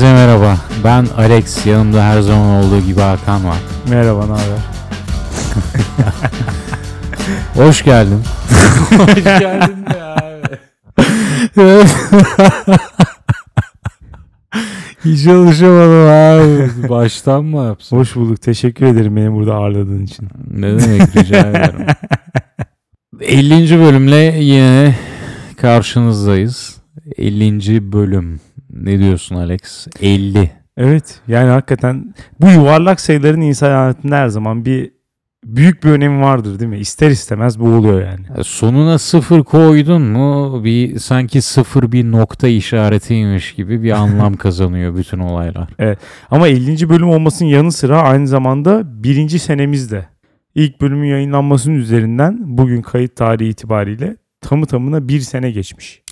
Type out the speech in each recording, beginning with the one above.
Herkese merhaba. Ben Alex. Yanımda her zaman olduğu gibi Hakan var. Merhaba, ne haber? Hoş geldin. Hoş geldin ya abi. Hiç alışamadım abi. Baştan mı yapsın? Hoş bulduk. Teşekkür ederim beni burada ağırladığın için. Ne demek rica ederim. 50. bölümle yine karşınızdayız. 50. bölüm. Ne diyorsun Alex? 50. Evet, yani hakikaten bu yuvarlak sayıların insan hayatında her zaman bir büyük bir önemi vardır değil mi? İster istemez bu oluyor yani. Sonuna sıfır koydun mu bir sanki sıfır bir nokta işaretiymiş gibi bir anlam kazanıyor bütün olaylar. Ama 50. bölüm olmasının yanı sıra aynı zamanda birinci senemizde. İlk bölümün yayınlanmasının üzerinden bugün kayıt tarihi itibariyle tamı tamına bir sene geçmiş.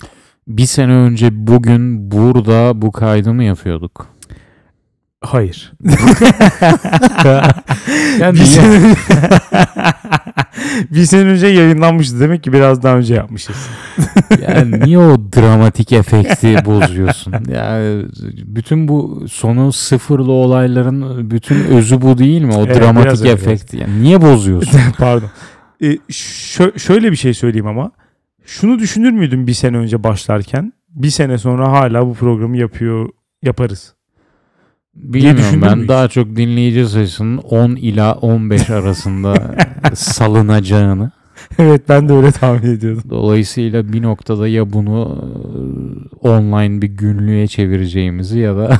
Bir sene önce bugün burada bu kaydı mı yapıyorduk? Hayır. Yani bir, sene... bir sene önce yayınlanmıştı. Demek ki biraz daha önce yapmışız. yani niye o dramatik efekti bozuyorsun? Yani bütün bu sonu sıfırlı olayların bütün özü bu değil mi? O Evet, dramatik öyle, efekt. Yani niye bozuyorsun? Pardon. Ee, şö- şöyle bir şey söyleyeyim ama. Şunu düşünür müydün bir sene önce başlarken? Bir sene sonra hala bu programı yapıyor yaparız. Bilmiyorum ben daha çok dinleyici sayısının 10 ila 15 arasında salınacağını. evet ben de öyle tahmin ediyordum. Dolayısıyla bir noktada ya bunu e, online bir günlüğe çevireceğimizi ya da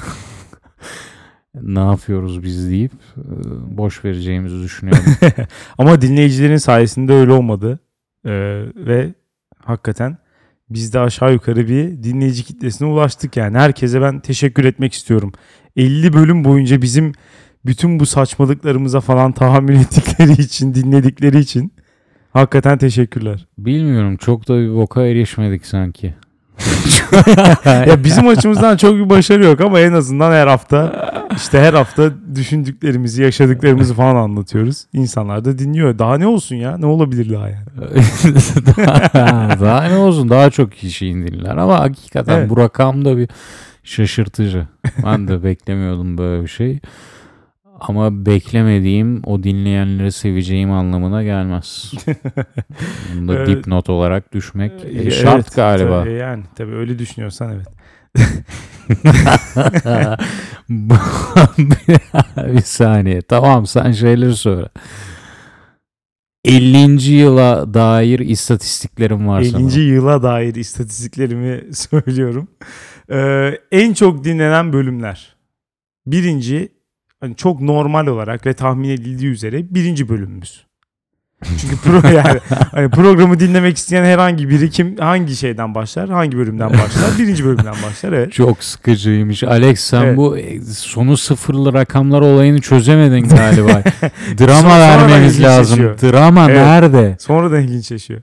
ne yapıyoruz biz deyip e, boş vereceğimizi düşünüyorum. Ama dinleyicilerin sayesinde öyle olmadı. Ee, ve hakikaten biz de aşağı yukarı bir dinleyici kitlesine ulaştık yani. Herkese ben teşekkür etmek istiyorum. 50 bölüm boyunca bizim bütün bu saçmalıklarımıza falan tahammül ettikleri için, dinledikleri için hakikaten teşekkürler. Bilmiyorum çok da bir boka erişmedik sanki. ya bizim açımızdan çok bir başarı yok ama en azından her hafta işte her hafta düşündüklerimizi, yaşadıklarımızı falan anlatıyoruz. İnsanlar da dinliyor. Daha ne olsun ya? Ne olabilir daha yani? daha, daha ne olsun daha çok kişi dinler ama hakikaten Evet. bu rakam da bir şaşırtıcı. Ben de beklemiyordum böyle bir şey. Ama beklemediğim o dinleyenleri seveceğim anlamına gelmez. Bunu da Evet. dipnot olarak düşmek e, Evet, şart galiba. Tabii yani tabii öyle düşünüyorsan evet. bir saniye. Tamam sen şeyleri söyle. 50. yıla dair istatistiklerim var 50. sana. yıla dair istatistiklerimi söylüyorum. Ee, en çok dinlenen bölümler. Birinci hani çok normal olarak ve tahmin edildiği üzere birinci bölümümüz. Çünkü pro yani hani programı dinlemek isteyen herhangi biri kim hangi şeyden başlar, hangi bölümden başlar? Birinci bölümden başlar evet. Çok sıkıcıymış. Alex sen Evet. bu e, sonu sıfırlı rakamlar olayını çözemedin galiba. Drama Sonra- vermemiz lazım. ilginç Drama Evet. nerede? Sonradan ilginç yaşıyor.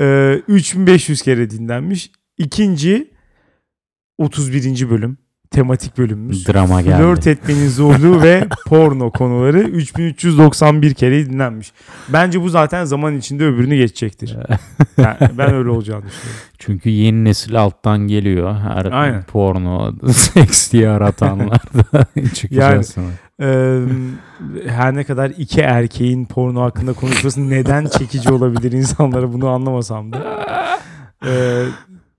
Ee, 3500 kere dinlenmiş. İkinci 31. bölüm. Tematik bölümümüz. Drama geldi. Flört etmenin zorluğu ve porno konuları 3391 kere dinlenmiş. Bence bu zaten zaman içinde öbürünü geçecektir. Yani ben öyle olacağını düşünüyorum. Çünkü yeni nesil alttan geliyor. Her Aynen. porno, seks diye aratanlar da çıkacağız sonra. Ee, her ne kadar iki erkeğin porno hakkında konuşması neden çekici olabilir insanlara bunu anlamasam da. Ee,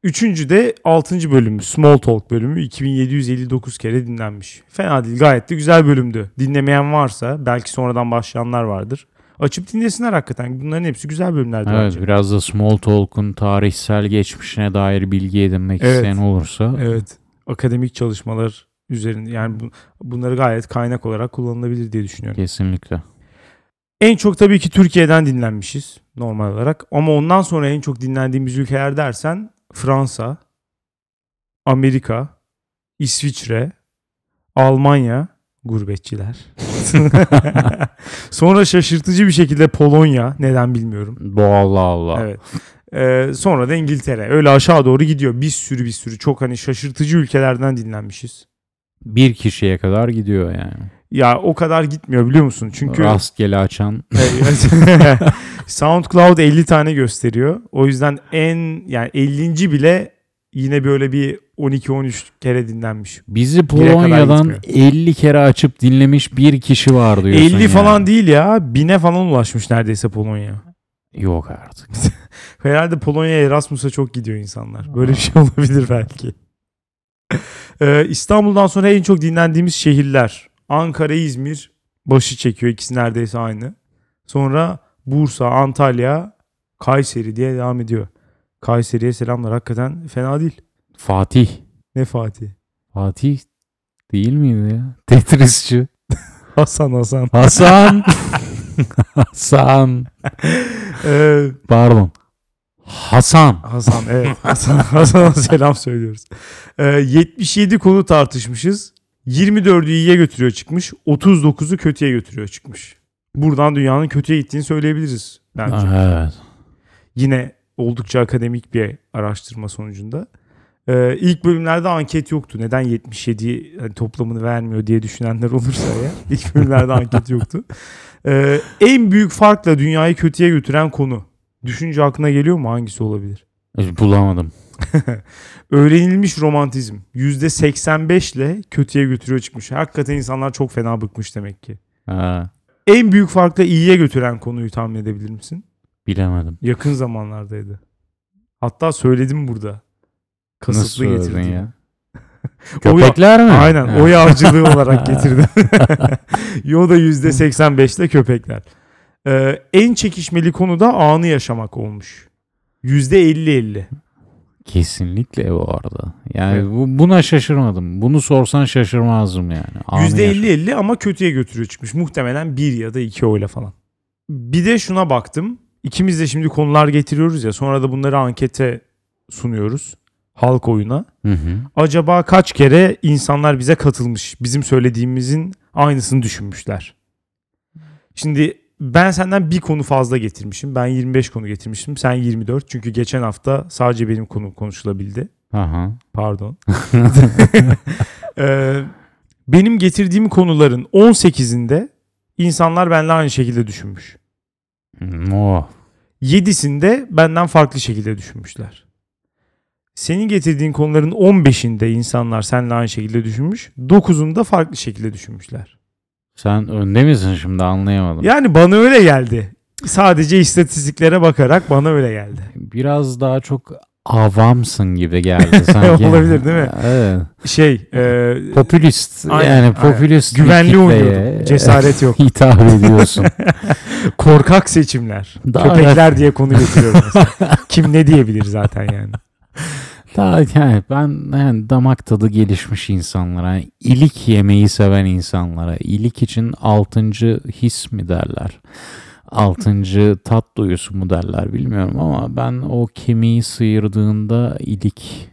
üçüncü de altıncı bölümü Small Talk bölümü 2759 kere dinlenmiş. Fena değil gayet de güzel bölümdü. Dinlemeyen varsa belki sonradan başlayanlar vardır. Açıp dinlesinler hakikaten. Bunların hepsi güzel bölümlerdi Evet bence. biraz da Small Talk'un tarihsel geçmişine dair bilgi edinmek Evet. isteyen olursa Evet. Akademik çalışmalar üzerinde yani bu, bunları gayet kaynak olarak kullanılabilir diye düşünüyorum. kesinlikle. En çok tabii ki Türkiye'den dinlenmişiz normal olarak. Ama ondan sonra en çok dinlendiğimiz ülkeler dersen Fransa, Amerika, İsviçre, Almanya, gurbetçiler. sonra şaşırtıcı bir şekilde Polonya, neden bilmiyorum. Bu Allah Allah. Evet. Ee, sonra da İngiltere. Öyle aşağı doğru gidiyor. Bir sürü bir sürü çok hani şaşırtıcı ülkelerden dinlenmişiz. Bir kişiye kadar gidiyor yani. Ya o kadar gitmiyor biliyor musun? Çünkü Rastgele açan SoundCloud 50 tane gösteriyor. O yüzden en yani 50. bile yine böyle bir 12-13 kere dinlenmiş. Bizi Polonya'dan gitmiyor. 50 kere açıp dinlemiş bir kişi var diyorsun 50 yani. falan değil ya. Bine falan ulaşmış neredeyse Polonya. Yok artık. Herhalde Polonya'ya Erasmus'a çok gidiyor insanlar. Böyle bir şey olabilir belki. Ee, İstanbul'dan sonra en çok dinlendiğimiz şehirler. Ankara, İzmir başı çekiyor. İkisi neredeyse aynı. Sonra Bursa, Antalya, Kayseri diye devam ediyor. Kayseri'ye selamlar. Hakikaten fena değil. Fatih. Ne Fatih? Fatih değil miydi ya? Tetrisçi. Hasan Hasan. Hasan. Hasan. Ee, Pardon. Hasan. Hasan evet. Hasan Hasan'a selam söylüyoruz. Ee, 77 konu tartışmışız. 24'ü iyiye götürüyor çıkmış. 39'u kötüye götürüyor çıkmış. Buradan dünyanın kötüye gittiğini söyleyebiliriz bence. Evet. Yine oldukça akademik bir araştırma sonucunda. Ee, ilk bölümlerde anket yoktu. Neden 77 hani toplamını vermiyor diye düşünenler olursa ya. İlk bölümlerde anket yoktu. Ee, en büyük farkla dünyayı kötüye götüren konu. Düşünce aklına geliyor mu? Hangisi olabilir? Bulamadım. Öğrenilmiş romantizm %85 ile kötüye götürüyor çıkmış. Hakikaten insanlar çok fena bıkmış demek ki. Ha, En büyük farkla iyiye götüren konuyu tahmin edebilir misin? bilemedim. Yakın zamanlardaydı. Hatta söyledim burada. Nasıl Kasıtlı söyledin getirdim. ya? O Köpekler mi? Aynen Ha. oy avcılığı olarak getirdim. Yo da %85 ile köpekler. Ee, en çekişmeli konu da anı yaşamak olmuş. %50-50. Kesinlikle bu arada. Yani Evet. bu, buna şaşırmadım. Bunu sorsan şaşırmazdım yani. Anı yaşa- %50-50 ama kötüye götürüyor çıkmış. Muhtemelen bir ya da iki oyla falan. Bir de şuna baktım. İkimiz de şimdi konular getiriyoruz ya. Sonra da bunları ankete sunuyoruz. Halk oyuna. Hı hı. Acaba kaç kere insanlar bize katılmış? Bizim söylediğimizin aynısını düşünmüşler. Şimdi ben senden bir konu fazla getirmişim. Ben 25 konu getirmişim. Sen 24. Çünkü geçen hafta sadece benim konum konuşulabildi. Aha. Pardon. Ee, benim getirdiğim konuların 18'inde insanlar benimle aynı şekilde düşünmüş. Oh. 7'sinde benden farklı şekilde düşünmüşler. Senin getirdiğin konuların 15'inde insanlar seninle aynı şekilde düşünmüş. 9'unda farklı şekilde düşünmüşler. Sen önde misin şimdi anlayamadım. Yani bana öyle geldi. Sadece istatistiklere bakarak bana öyle geldi. Biraz daha çok avamsın gibi geldi sanki. Olabilir, değil mi? Evet. Şey, e, Popülist Aynen, yani aynen. popülist bir güvenli kitleye oynuyordum. Cesaret yok. hitap ediyorsun. Korkak seçimler. Daha- Köpekler diye konu getiriyorum. Kim ne diyebilir zaten yani. Daha yani ben yani damak tadı gelişmiş insanlara, yani ilik yemeyi seven insanlara, ilik için altıncı his mi derler? Altıncı tat duyusu mu derler bilmiyorum ama ben o kemiği sıyırdığında ilik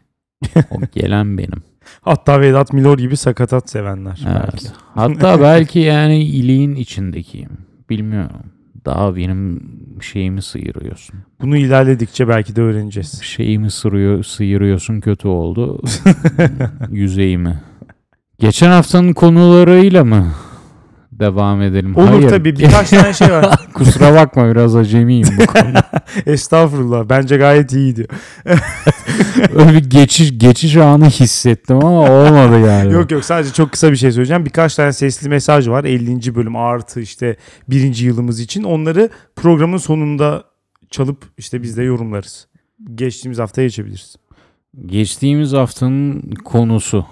o gelen benim. Hatta Vedat Milor gibi sakatat sevenler. belki. Evet. Hatta belki yani iliğin içindekiyim. Bilmiyorum. Daha benim şeyimi sıyırıyorsun. Bunu ilerledikçe belki de öğreneceğiz. Şeyimi sırıyor, sıyırıyorsun kötü oldu. Yüzeyimi. Geçen haftanın konularıyla mı devam edelim? Olur Hayır. tabii birkaç tane şey var. Kusura bakma biraz acemiyim bu konuda. Estağfurullah. Bence gayet iyiydi. Öyle bir geçiş, geçiş anı hissettim ama olmadı yani. Yok yok sadece çok kısa bir şey söyleyeceğim. Birkaç tane sesli mesaj var. 50. bölüm artı işte birinci yılımız için. Onları programın sonunda çalıp işte biz de yorumlarız. Geçtiğimiz haftaya geçebiliriz. Geçtiğimiz haftanın konusu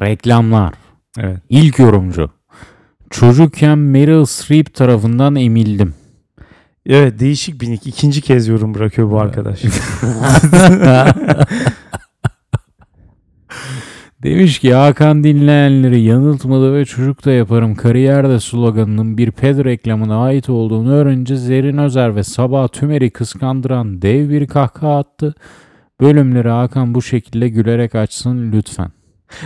reklamlar. Evet. İlk yorumcu. Çocukken Meryl Streep tarafından emildim. Evet değişik bir nick. İkinci kez yorum bırakıyor bu arkadaş. Demiş ki Hakan dinleyenleri yanıltmadı ve çocuk da yaparım kariyerde sloganının bir ped reklamına ait olduğunu öğrenince Zerrin Özer ve Sabah Tümer'i kıskandıran dev bir kahkaha attı. Bölümleri Hakan bu şekilde gülerek açsın lütfen.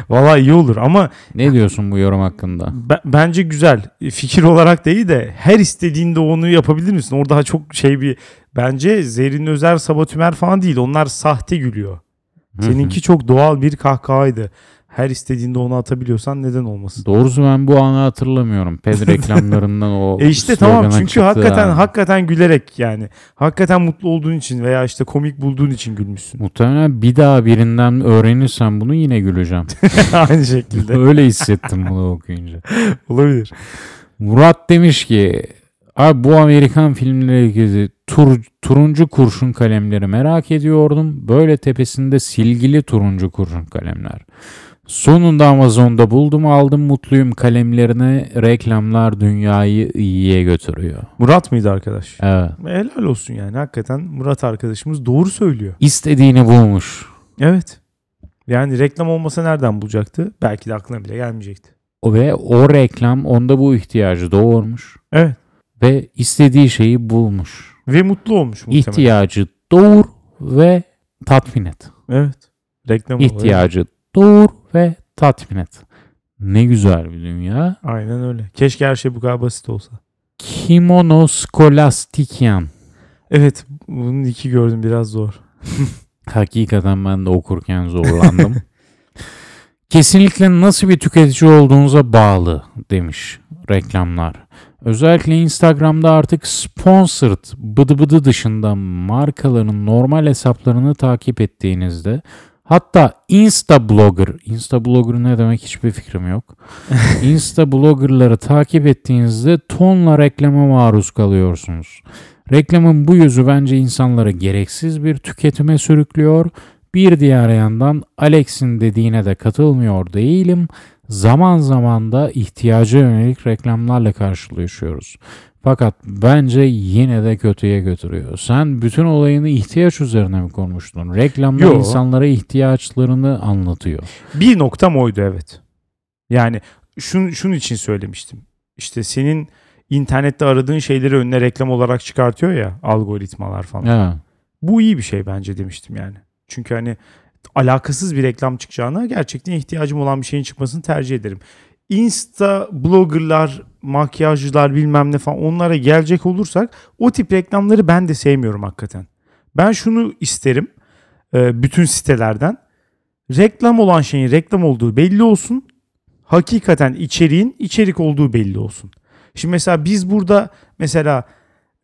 Valla iyi olur ama Ne diyorsun bu yorum hakkında? be- bence güzel. Fikir olarak değil de her istediğinde onu yapabilir misin? Orada çok şey bir bence Zerrin Özer, Sabah Tümer falan değil. Onlar sahte gülüyor. Seninki çok doğal bir kahkahaydı. Her istediğinde onu atabiliyorsan neden olmasın? Doğrusu ben bu anı hatırlamıyorum. Ped reklamlarından o E işte tamam çünkü hakikaten yani. hakikaten gülerek yani hakikaten mutlu olduğun için veya işte komik bulduğun için gülmüşsün. Muhtemelen bir daha birinden öğrenirsem bunu yine güleceğim. Aynı şekilde. Öyle hissettim bunu okuyunca. Olabilir. Murat demiş ki Abi bu Amerikan filmleri ilgili tur, turuncu kurşun kalemleri merak ediyordum. Böyle tepesinde silgili turuncu kurşun kalemler. Sonunda Amazon'da buldum aldım mutluyum kalemlerini reklamlar dünyayı iyiye götürüyor. Murat mıydı arkadaş? Evet. Helal olsun yani hakikaten Murat arkadaşımız doğru söylüyor. İstediğini bulmuş. Evet. Yani reklam olmasa nereden bulacaktı? Belki de aklına bile gelmeyecekti. O Ve o reklam onda bu ihtiyacı doğurmuş. Evet. Ve istediği şeyi bulmuş. Ve mutlu olmuş muhtemelen. İhtiyacı doğur ve tatmin et. Evet. Reklam. İhtiyacı doğur ve tatmin et. Ne güzel bir dünya. Aynen öyle. Keşke her şey bu kadar basit olsa. Kimono Skolastikyan. Evet. Bunun iki gördüm biraz zor. Hakikaten ben de okurken zorlandım. Kesinlikle nasıl bir tüketici olduğunuza bağlı demiş reklamlar. Özellikle Instagram'da artık sponsored bıdı bıdı dışında markaların normal hesaplarını takip ettiğinizde hatta Insta blogger, Insta blogger ne demek hiçbir fikrim yok. Insta bloggerları takip ettiğinizde tonla reklama maruz kalıyorsunuz. Reklamın bu yüzü bence insanları gereksiz bir tüketime sürüklüyor. Bir diğer yandan Alex'in dediğine de katılmıyor değilim. Zaman zaman da ihtiyaca yönelik reklamlarla karşılaşıyoruz. Fakat bence yine de kötüye götürüyor. Sen bütün olayını ihtiyaç üzerine mi konmuştun? Reklamlar Yo. insanlara ihtiyaçlarını anlatıyor. Bir noktam oydu evet. Yani şun, şunun için söylemiştim. İşte senin internette aradığın şeyleri önüne reklam olarak çıkartıyor ya algoritmalar falan. Evet. Bu iyi bir şey bence demiştim yani. Çünkü hani alakasız bir reklam çıkacağına gerçekten ihtiyacım olan bir şeyin çıkmasını tercih ederim. Insta bloggerlar, makyajcılar bilmem ne falan onlara gelecek olursak o tip reklamları ben de sevmiyorum hakikaten. Ben şunu isterim e, bütün sitelerden. Reklam olan şeyin reklam olduğu belli olsun. Hakikaten içeriğin içerik olduğu belli olsun. Şimdi mesela biz burada mesela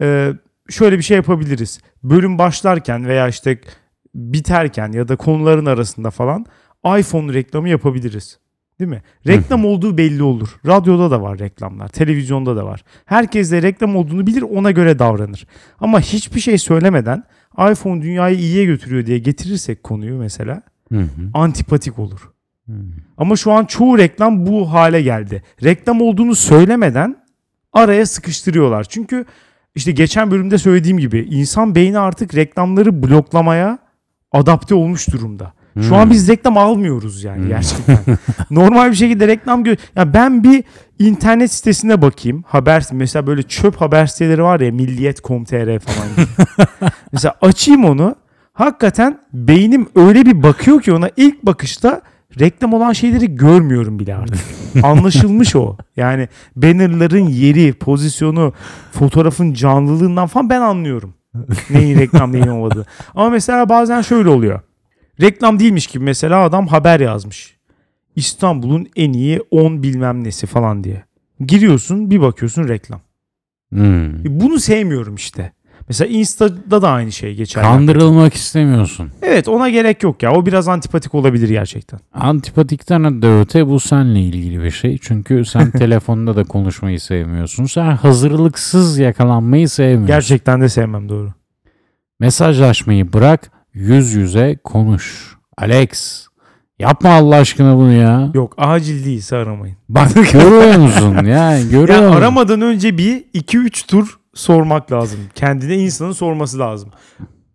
e, şöyle bir şey yapabiliriz. Bölüm başlarken veya işte biterken ya da konuların arasında falan iPhone reklamı yapabiliriz. Değil mi? Reklam olduğu belli olur. Radyoda da var reklamlar, televizyonda da var. Herkes de reklam olduğunu bilir, ona göre davranır. Ama hiçbir şey söylemeden iPhone dünyayı iyiye götürüyor diye getirirsek konuyu mesela antipatik olur. Ama şu an çoğu reklam bu hale geldi. Reklam olduğunu söylemeden araya sıkıştırıyorlar. Çünkü işte geçen bölümde söylediğim gibi insan beyni artık reklamları bloklamaya adapte olmuş durumda. Şu Hmm. an biz reklam almıyoruz yani Hmm. gerçekten. Normal bir şekilde reklam gö- ya ben bir internet sitesine bakayım. Haber mesela böyle çöp haber siteleri var ya milliyet.com.tr falan mesela açayım onu. Hakikaten beynim öyle bir bakıyor ki ona ilk bakışta reklam olan şeyleri görmüyorum bile artık. Anlaşılmış o. Yani bannerların yeri, pozisyonu, fotoğrafın canlılığından falan ben anlıyorum. Neyin reklam neyin olmadığı. Ama mesela bazen şöyle oluyor. Reklam değilmiş gibi mesela adam haber yazmış. İstanbul'un en iyi 10 bilmem nesi falan diye. Giriyorsun bir bakıyorsun reklam. Hmm. E Bunu sevmiyorum işte. Mesela Insta'da da aynı şey geçer. Kandırılmak istemiyorsun. Evet ona gerek yok ya. O biraz antipatik olabilir gerçekten. Antipatikten de öte bu seninle ilgili bir şey. Çünkü sen telefonda da konuşmayı sevmiyorsun. Sen hazırlıksız yakalanmayı sevmiyorsun. Gerçekten de sevmem doğru. Mesajlaşmayı bırak yüz yüze konuş. Alex yapma Allah aşkına bunu ya. Yok acil değilse aramayın. Bak görüyor musun ya görüyor Ya musun? aramadan önce bir 2-3 tur sormak lazım. Kendine insanın sorması lazım.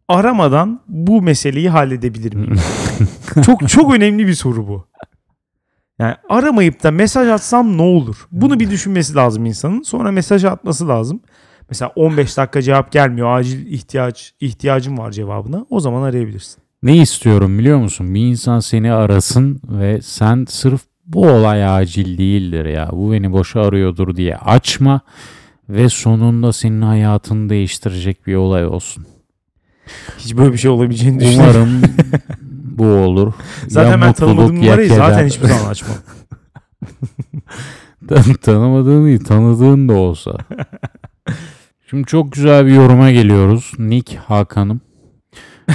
Aramadan bu meseleyi halledebilir miyim? çok çok önemli bir soru bu. Yani aramayıp da mesaj atsam ne olur? Bunu bir düşünmesi lazım insanın. Sonra mesaj atması lazım. Mesela 15 dakika cevap gelmiyor. Acil ihtiyaç ihtiyacım var cevabına. O zaman arayabilirsin. Ne istiyorum biliyor musun? Bir insan seni arasın ve sen sırf bu olay acil değildir ya. Bu beni boşa arıyordur diye açma ve sonunda senin hayatını değiştirecek bir olay olsun. Hiç böyle bir şey olabileceğini düşünüyorum. Umarım bu olur. Zaten ya ben tanımadığım numarayı zaten hiçbir zaman açmam. Tan- Tanımadığın değil, tanıdığın da olsa. Şimdi çok güzel bir yoruma geliyoruz. Nick Hakan'ım.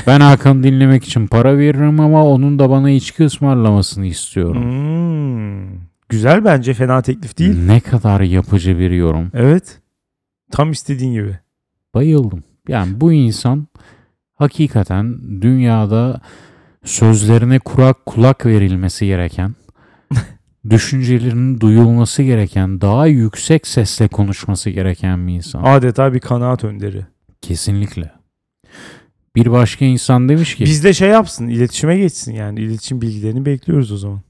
Ben Hakan'ı dinlemek için para veririm ama onun da bana içki ısmarlamasını istiyorum. Hmm. Güzel bence fena teklif değil. Ne kadar yapıcı bir yorum. Evet. Tam istediğin gibi. Bayıldım. Yani bu insan hakikaten dünyada sözlerine kurak kulak verilmesi gereken, düşüncelerinin duyulması gereken, daha yüksek sesle konuşması gereken bir insan. Adeta bir kanaat önderi. Kesinlikle. Bir başka insan demiş ki Bizde şey yapsın, iletişime geçsin yani. İletişim bilgilerini bekliyoruz o zaman.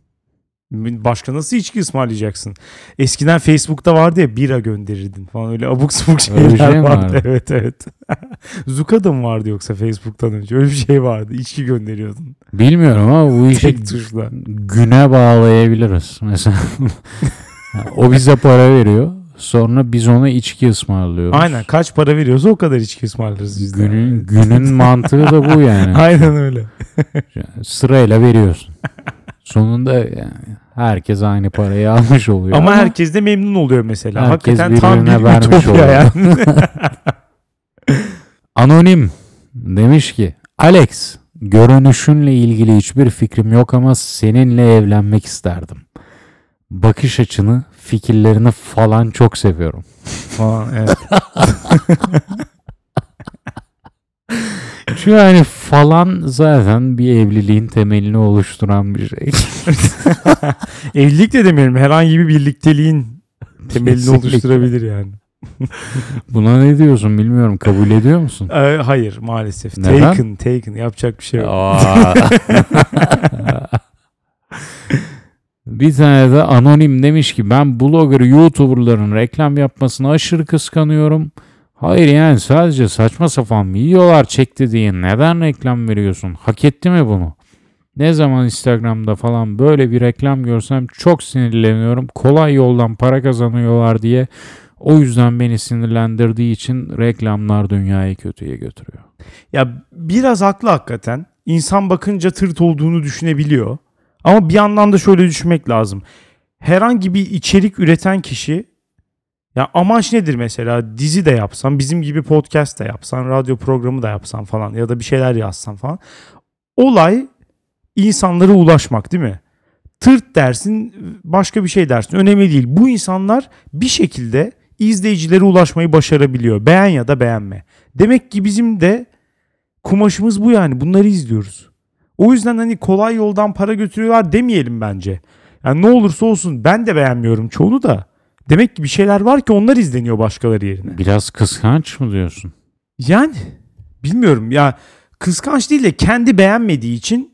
Başka nasıl içki ısmarlayacaksın? Eskiden Facebook'ta vardı ya bira gönderirdin falan öyle abuk subuk şeyler Öyle şey vardı. vardı? Evet evet. Zuka'da mı vardı yoksa Facebook'tan önce? Öyle bir şey vardı. İçki gönderiyordun. bilmiyorum ama bu işi Tek tuşla. güne bağlayabiliriz. Mesela o bize para veriyor. Sonra biz ona içki ısmarlıyoruz. Aynen kaç para veriyorsa o kadar içki ısmarlarız biz de. Günün, günün mantığı da bu yani. Aynen öyle. Sırayla veriyorsun. Sonunda yani herkes aynı parayı almış oluyor. Ama herkes de memnun oluyor mesela. Herkes Hakikaten tam bir vermiş oluyor. yani. Anonim demiş ki Alex görünüşünle ilgili hiçbir fikrim yok ama seninle evlenmek isterdim. Bakış açını, fikirlerini falan çok seviyorum. Falan, evet. Çünkü yani falan zaten bir evliliğin temelini oluşturan bir şey. Evlilik de demeyelim. Herhangi bir birlikteliğin temelini Kesinlikle. oluşturabilir yani. Buna ne diyorsun bilmiyorum. Kabul ediyor musun? Ee, hayır maalesef. Neden? Taken, taken. Yapacak bir şey yok. Bir tane de anonim demiş ki ben blogger, youtuberların reklam yapmasını aşırı kıskanıyorum. Hayır yani sadece saçma sapan videolar çekti diye neden reklam veriyorsun? Hak etti mi bunu? Ne zaman Instagram'da falan böyle bir reklam görsem çok sinirleniyorum. Kolay yoldan para kazanıyorlar diye. O yüzden beni sinirlendirdiği için reklamlar dünyayı kötüye götürüyor. Ya biraz haklı hakikaten. İnsan bakınca tırt olduğunu düşünebiliyor. Ama bir yandan da şöyle düşünmek lazım. Herhangi bir içerik üreten kişi ya amaç nedir mesela? Dizi de yapsan, bizim gibi podcast da yapsan, radyo programı da yapsan falan ya da bir şeyler yazsan falan. Olay insanlara ulaşmak değil mi? Tırt dersin, başka bir şey dersin. Önemli değil. Bu insanlar bir şekilde izleyicilere ulaşmayı başarabiliyor. Beğen ya da beğenme. Demek ki bizim de kumaşımız bu yani. Bunları izliyoruz. O yüzden hani kolay yoldan para götürüyorlar demeyelim bence. Yani ne olursa olsun ben de beğenmiyorum çoğunu da. Demek ki bir şeyler var ki onlar izleniyor başkaları yerine. Biraz kıskanç mı diyorsun? Yani bilmiyorum ya kıskanç değil de kendi beğenmediği için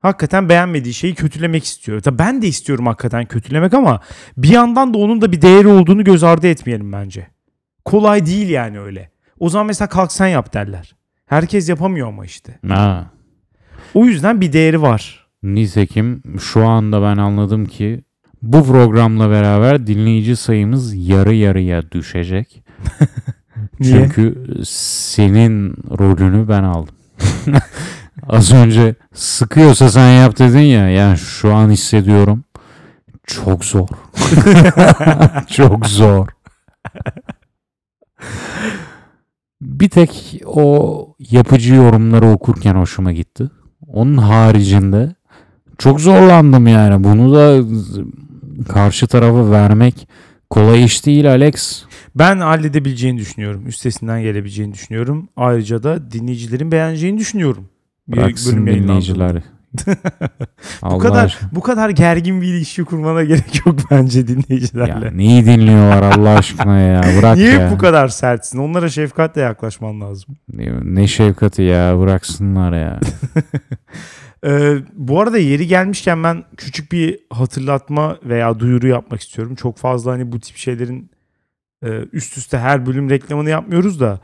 hakikaten beğenmediği şeyi kötülemek istiyor. Tabii ben de istiyorum hakikaten kötülemek ama bir yandan da onun da bir değeri olduğunu göz ardı etmeyelim bence. Kolay değil yani öyle. O zaman mesela kalk sen yap derler. Herkes yapamıyor ama işte. Ha. O yüzden bir değeri var. Nitekim şu anda ben anladım ki bu programla beraber dinleyici sayımız yarı yarıya düşecek. Çünkü senin rolünü ben aldım. Az önce sıkıyorsa sen yap dedin ya. Yani şu an hissediyorum. Çok zor. Çok zor. Bir tek o yapıcı yorumları okurken hoşuma gitti. Onun haricinde çok zorlandım yani. Bunu da karşı tarafa vermek kolay iş değil Alex. Ben halledebileceğini düşünüyorum. Üstesinden gelebileceğini düşünüyorum. Ayrıca da dinleyicilerin beğeneceğini düşünüyorum. Bir Bıraksın bölüm yayınlandığında. dinleyiciler. Bu kadar aşkına. bu kadar gergin bir ilişki kurmana gerek yok bence dinleyicilerle. Ya neyi dinliyorlar Allah aşkına ya bırak Niye ya. bu kadar sertsin? Onlara şefkatle yaklaşman lazım. Ne, ne şefkati ya bıraksınlar ya. Ee, bu arada yeri gelmişken ben küçük bir hatırlatma veya duyuru yapmak istiyorum. Çok fazla hani bu tip şeylerin e, üst üste her bölüm reklamını yapmıyoruz da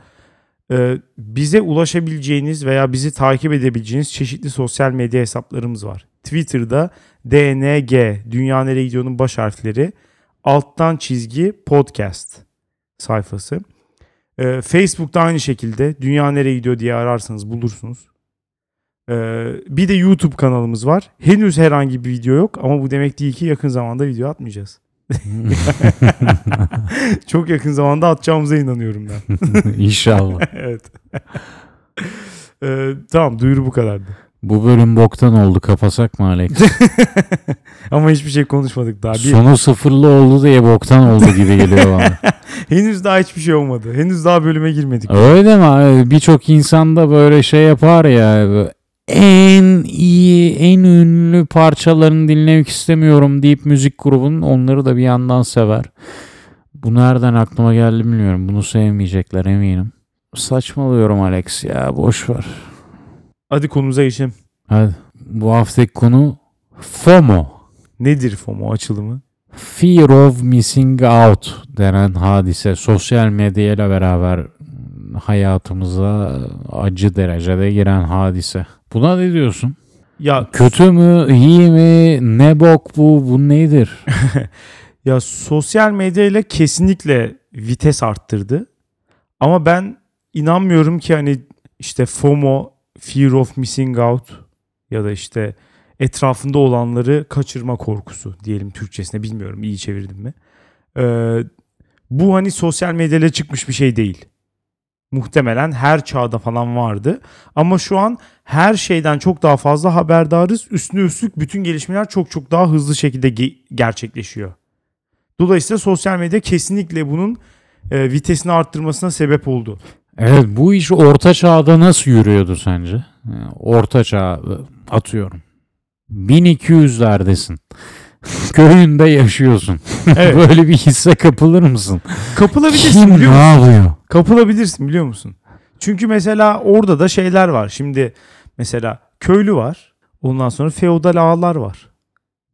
e, bize ulaşabileceğiniz veya bizi takip edebileceğiniz çeşitli sosyal medya hesaplarımız var. Twitter'da DNG Dünya Nereye Gidiyor'un baş harfleri alttan çizgi podcast sayfası. E, Facebook'ta aynı şekilde Dünya Nereye Gidiyor diye ararsanız bulursunuz. Ee, bir de YouTube kanalımız var. Henüz herhangi bir video yok ama bu demek değil ki yakın zamanda video atmayacağız. Çok yakın zamanda atacağımıza inanıyorum ben. İnşallah. evet. Ee, tamam duyuru bu kadardı. Bu bölüm boktan oldu kapasak mı Alex? Ama hiçbir şey konuşmadık daha. Bir, Sonu sıfırlı oldu diye boktan oldu gibi geliyor bana. henüz daha hiçbir şey olmadı. Henüz daha bölüme girmedik. Öyle mi? Birçok insan da böyle şey yapar ya. En iyi, en ünlü parçalarını dinlemek istemiyorum deyip müzik grubunun onları da bir yandan sever. Bu nereden aklıma geldi bilmiyorum. Bunu sevmeyecekler eminim. Saçmalıyorum Alex ya boş ver. Hadi konumuza geçelim. Hadi. Bu haftaki konu FOMO. Nedir FOMO açılımı? Fear of Missing Out denen hadise sosyal medyayla beraber hayatımıza acı derecede giren hadise. Buna ne diyorsun? Ya Kötü mü, iyi mi, ne bok bu, bu nedir? ya sosyal medya ile kesinlikle vites arttırdı. Ama ben inanmıyorum ki hani işte FOMO, Fear of Missing Out ya da işte etrafında olanları kaçırma korkusu diyelim Türkçesine bilmiyorum iyi çevirdim mi. Ee, bu hani sosyal medyayla çıkmış bir şey değil. Muhtemelen her çağda falan vardı. Ama şu an her şeyden çok daha fazla haberdarız. Üstüne üstlük bütün gelişmeler çok çok daha hızlı şekilde ge- gerçekleşiyor. Dolayısıyla sosyal medya kesinlikle bunun e, vitesini arttırmasına sebep oldu. Evet bu iş orta çağda nasıl yürüyordu sence? Yani Orta çağ atıyorum. 1200'lerdesin. Köyünde yaşıyorsun. Evet. Böyle bir hisse kapılır mısın? Kapılabilirsin Kim biliyor ne musun? yapıyor? Kapılabilirsin biliyor musun? Çünkü mesela orada da şeyler var. Şimdi mesela köylü var. Ondan sonra feodal ağalar var.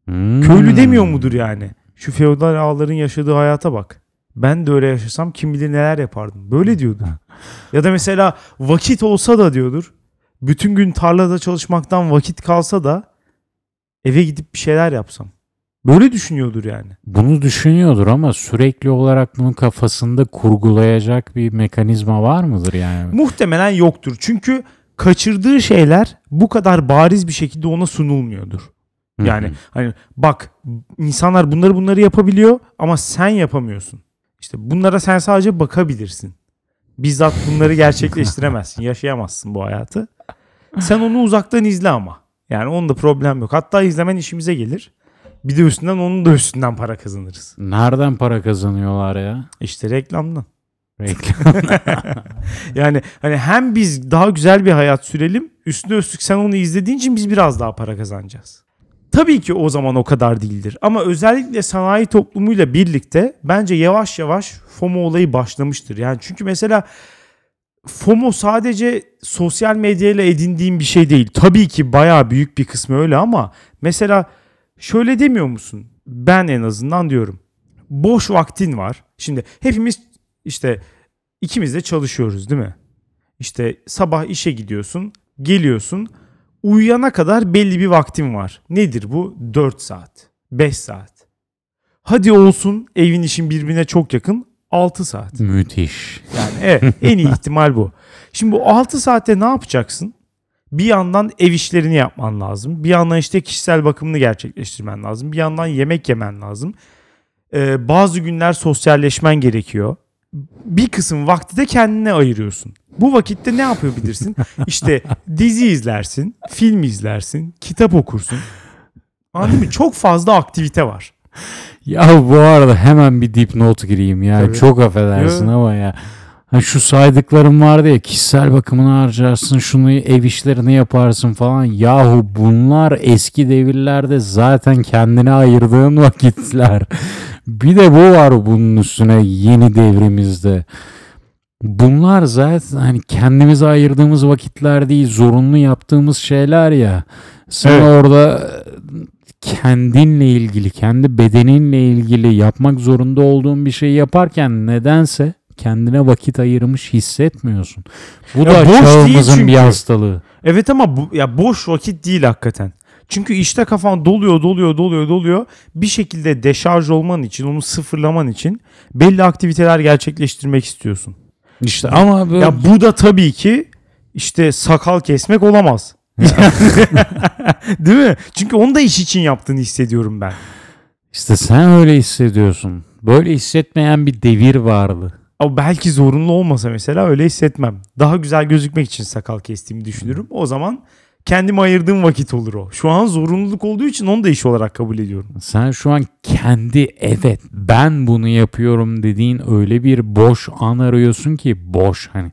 Hmm. Köylü demiyor mudur yani? Şu feodal ağaların yaşadığı hayata bak. Ben de öyle yaşasam kim bilir neler yapardım. Böyle diyordur. Ya da mesela vakit olsa da diyordur. Bütün gün tarlada çalışmaktan vakit kalsa da eve gidip bir şeyler yapsam. Böyle düşünüyordur yani. Bunu düşünüyordur ama sürekli olarak bunun kafasında kurgulayacak bir mekanizma var mıdır yani? Muhtemelen yoktur. Çünkü kaçırdığı şeyler bu kadar bariz bir şekilde ona sunulmuyordur. Yani Hı hı. hani bak insanlar bunları bunları yapabiliyor ama sen yapamıyorsun. İşte bunlara sen sadece bakabilirsin. Bizzat bunları gerçekleştiremezsin. Yaşayamazsın bu hayatı. Sen onu uzaktan izle ama. Yani onda problem yok. Hatta izlemen işimize gelir. Bir de üstünden onun da üstünden para kazanırız. Nereden para kazanıyorlar ya? İşte reklamdan. Reklam. Yani hani hem biz daha güzel bir hayat sürelim üstüne üstlük sen onu izlediğin için biz biraz daha para kazanacağız. Tabii ki o zaman o kadar değildir ama özellikle sanayi toplumuyla birlikte bence yavaş yavaş FOMO olayı başlamıştır. Yani çünkü mesela FOMO sadece sosyal medyayla edindiğim bir şey değil. Tabii ki bayağı büyük bir kısmı öyle ama mesela şöyle demiyor musun? Ben en azından diyorum. Boş vaktin var. Şimdi hepimiz işte ikimiz de çalışıyoruz değil mi? İşte sabah işe gidiyorsun, geliyorsun. Uyuyana kadar belli bir vaktin var. Nedir bu? 4 saat, 5 saat. Hadi olsun evin işin birbirine çok yakın 6 saat. Müthiş. Yani evet en iyi ihtimal bu. Şimdi bu 6 saatte ne yapacaksın? Bir yandan ev işlerini yapman lazım. Bir yandan işte kişisel bakımını gerçekleştirmen lazım. Bir yandan yemek yemen lazım. Ee, bazı günler sosyalleşmen gerekiyor. Bir kısım vakti de kendine ayırıyorsun. Bu vakitte ne yapabilirsin? İşte dizi izlersin, film izlersin, kitap okursun. Anladın mı? Çok fazla aktivite var. Ya bu arada hemen bir dipnot gireyim ya. Tabii. Çok affedersin Yo. ama ya. Ha şu saydıklarım vardı ya kişisel bakımını harcarsın şunu ev işlerini yaparsın falan. Yahu bunlar eski devirlerde zaten kendine ayırdığın vakitler. Bir de bu var bunun üstüne yeni devrimizde. Bunlar zaten hani kendimize ayırdığımız vakitler değil zorunlu yaptığımız şeyler ya. Sen Evet. orada kendinle ilgili, kendi bedeninle ilgili yapmak zorunda olduğun bir şey yaparken nedense kendine vakit ayırmış hissetmiyorsun. Bu Ya da çağımızın bir hastalığı. Evet ama bu ya boş vakit değil hakikaten. Çünkü işte kafan doluyor, doluyor, doluyor, doluyor. Bir şekilde deşarj olman için, onu sıfırlaman için belli aktiviteler gerçekleştirmek istiyorsun. İşte ama böyle Ya bu da tabii ki işte sakal kesmek olamaz. Değil mi? Çünkü onu da iş için yaptığını hissediyorum ben. İşte sen öyle hissediyorsun. Böyle hissetmeyen bir devir vardı. Ama belki zorunlu olmasa mesela öyle hissetmem. Daha güzel gözükmek için sakal kestiğimi düşünürüm. O zaman kendime ayırdığım vakit olur o. Şu an zorunluluk olduğu için onu da iş olarak kabul ediyorum. Sen şu an kendi evet ben bunu yapıyorum dediğin öyle bir boş an arıyorsun ki boş hani.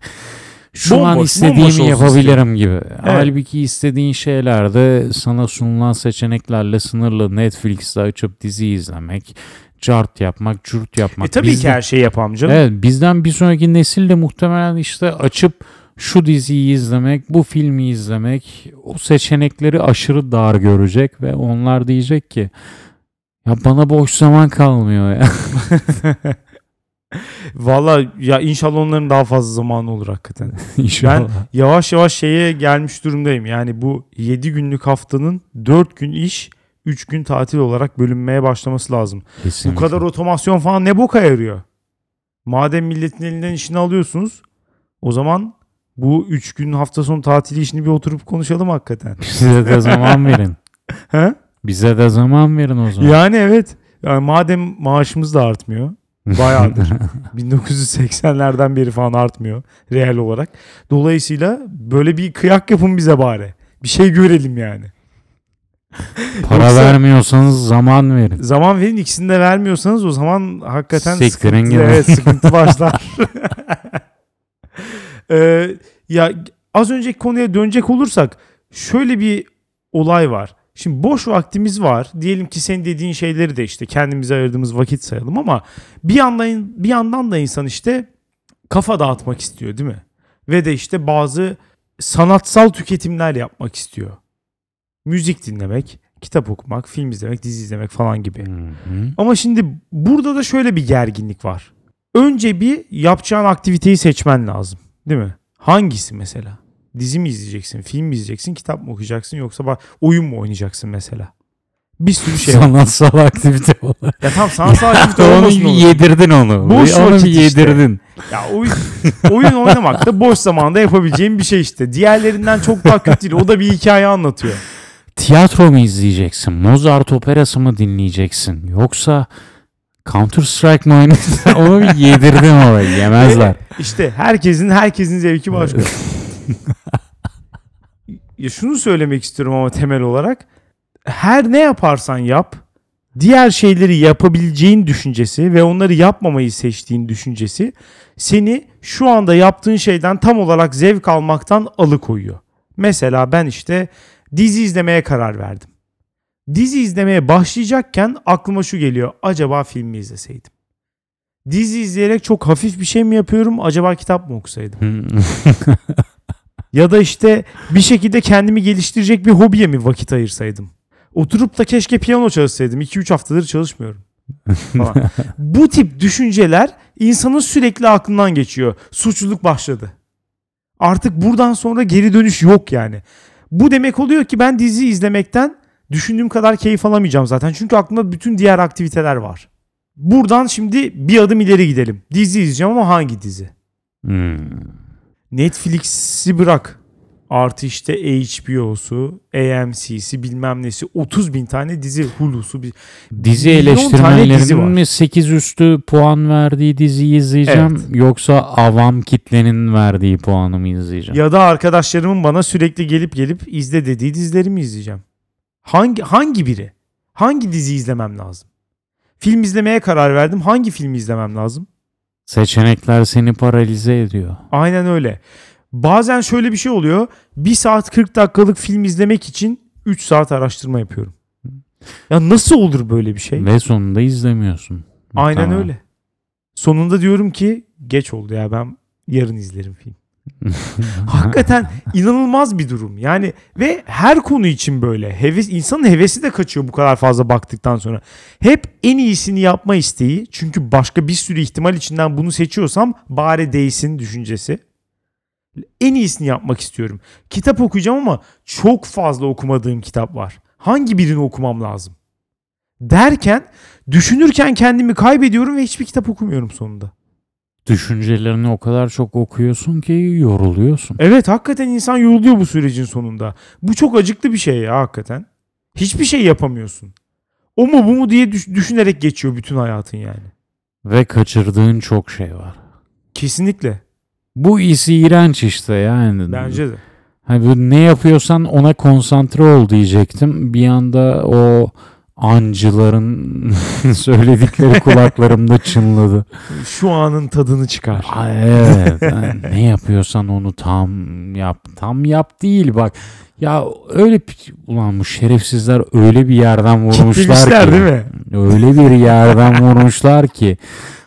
Şu an Bomboş, bomboş istediğimi yapabilirim gibi. Halbuki istediğin şeyler de sana sunulan seçeneklerle sınırlı. Netflix'te açıp dizi izlemek, cart yapmak, cürt yapmak. E tabii ki Bizden- her şeyi yapamam canım. Evet bizden bir sonraki nesil de muhtemelen işte açıp şu diziyi izlemek, bu filmi izlemek o seçenekleri aşırı dar görecek ve onlar diyecek ki ya bana boş zaman kalmıyor ya. Valla ya inşallah onların daha fazla zamanı olur hakikaten. İnşallah. Yavaş yavaş şeye gelmiş durumdayım. Yani bu 7 günlük haftanın 4 gün iş 3 gün tatil olarak bölünmeye başlaması lazım. Kesinlikle. Bu kadar otomasyon falan ne boka yarıyor? Madem milletin elinden işini alıyorsunuz o zaman bu 3 gün hafta sonu tatili işini bir oturup konuşalım hakikaten. Bize de zaman verin. He? Bize de zaman verin o zaman. Yani evet. Yani madem maaşımız da artmıyor. Bayağıdır. 1980'lerden beri falan artmıyor reel olarak. Dolayısıyla böyle bir kıyak yapın bize bari. Bir şey görelim yani. Para Yoksa- vermiyorsanız zaman verin. Zaman verin ikisini de vermiyorsanız o zaman hakikaten Siktirin sıkıntı, gidin. evet, sıkıntı başlar. Ee, ya az önceki konuya dönecek olursak şöyle bir olay var. Şimdi boş vaktimiz var. Diyelim ki senin dediğin şeyleri de işte kendimize ayırdığımız vakit sayalım ama bir yandan bir yandan da insan işte kafa dağıtmak istiyor değil mi? Ve de işte bazı sanatsal tüketimler yapmak istiyor. Müzik dinlemek, kitap okumak, film izlemek, dizi izlemek falan gibi. Hı hı. Ama şimdi burada da şöyle bir gerginlik var. Önce bir yapacağın aktiviteyi seçmen lazım. Değil mi? Hangisi mesela? Dizi mi izleyeceksin, film mi izleyeceksin, kitap mı okuyacaksın yoksa oyun mu oynayacaksın mesela? Bir sürü şey var. Sanatsal aktivite olarak. Ya tam sanatsal aktivite onu olmasın olur. yedirdin onu. Boş onu vakit bir işte. yedirdin. Ya oyun, oyun oynamak da boş zamanda yapabileceğim bir şey işte. Diğerlerinden çok daha kötü değil. O da bir hikaye anlatıyor. Tiyatro mu izleyeceksin? Mozart operası mı dinleyeceksin? Yoksa Counter Strike mı oynayacaksın? Onu bir yedirdin ama yemezler. İşte herkesin herkesin zevki başka. ya şunu söylemek istiyorum ama temel olarak her ne yaparsan yap diğer şeyleri yapabileceğin düşüncesi ve onları yapmamayı seçtiğin düşüncesi seni şu anda yaptığın şeyden tam olarak zevk almaktan alıkoyuyor. Mesela ben işte dizi izlemeye karar verdim. Dizi izlemeye başlayacakken aklıma şu geliyor. Acaba film mi izleseydim? Dizi izleyerek çok hafif bir şey mi yapıyorum? Acaba kitap mı okusaydım? Ya da işte bir şekilde kendimi geliştirecek bir hobiye mi vakit ayırsaydım? Oturup da keşke piyano çalışsaydım. 2-3 haftadır çalışmıyorum. Bu tip düşünceler insanın sürekli aklından geçiyor. Suçluluk başladı. Artık buradan sonra geri dönüş yok yani. Bu demek oluyor ki ben dizi izlemekten düşündüğüm kadar keyif alamayacağım zaten. Çünkü aklımda bütün diğer aktiviteler var. Buradan şimdi bir adım ileri gidelim. Dizi izleyeceğim ama hangi dizi? Hmm. Netflix'i bırak. Artı işte HBO'su, AMC'si bilmem nesi 30 bin tane dizi Hulu'su. Bir... Dizi eleştirmenlerinin mi 8 üstü puan verdiği diziyi izleyeceğim yoksa avam kitlenin verdiği puanı mı izleyeceğim? Ya da arkadaşlarımın bana sürekli gelip gelip izle dediği dizileri mi izleyeceğim? Hangi hangi biri? Hangi dizi izlemem lazım? Film izlemeye karar verdim. Hangi filmi izlemem lazım? Seçenekler seni paralize ediyor. Aynen öyle. Bazen şöyle bir şey oluyor. 1 saat 40 dakikalık film izlemek için 3 saat araştırma yapıyorum. Ya nasıl olur böyle bir şey? Ve sonunda izlemiyorsun. Aynen Muhtemelen. öyle. Sonunda diyorum ki geç oldu ya ben yarın izlerim film. Hakikaten inanılmaz bir durum. Yani ve her konu için böyle. Heves insanın hevesi de kaçıyor bu kadar fazla baktıktan sonra. Hep en iyisini yapma isteği. Çünkü başka bir sürü ihtimal içinden bunu seçiyorsam bari değsin düşüncesi. En iyisini yapmak istiyorum. Kitap okuyacağım ama çok fazla okumadığım kitap var. Hangi birini okumam lazım? Derken düşünürken kendimi kaybediyorum ve hiçbir kitap okumuyorum sonunda. düşüncelerini o kadar çok okuyorsun ki yoruluyorsun. Evet hakikaten insan yoruluyor bu sürecin sonunda. Bu çok acıklı bir şey ya hakikaten. Hiçbir şey yapamıyorsun. O mu bu mu diye düş- düşünerek geçiyor bütün hayatın yani. Ve kaçırdığın çok şey var. Kesinlikle. Bu iyisi iğrenç işte yani. Bence de. Hani ne yapıyorsan ona konsantre ol diyecektim. Bir anda o ancıların söyledikleri kulaklarımda çınladı. Şu anın tadını çıkar. Ay, evet. yani ne yapıyorsan onu tam yap. Tam yap değil bak. Ya öyle ulan bu şerefsizler öyle bir yerden vurmuşlar Kitlemişler ki. değil mi? Öyle bir yerden vurmuşlar ki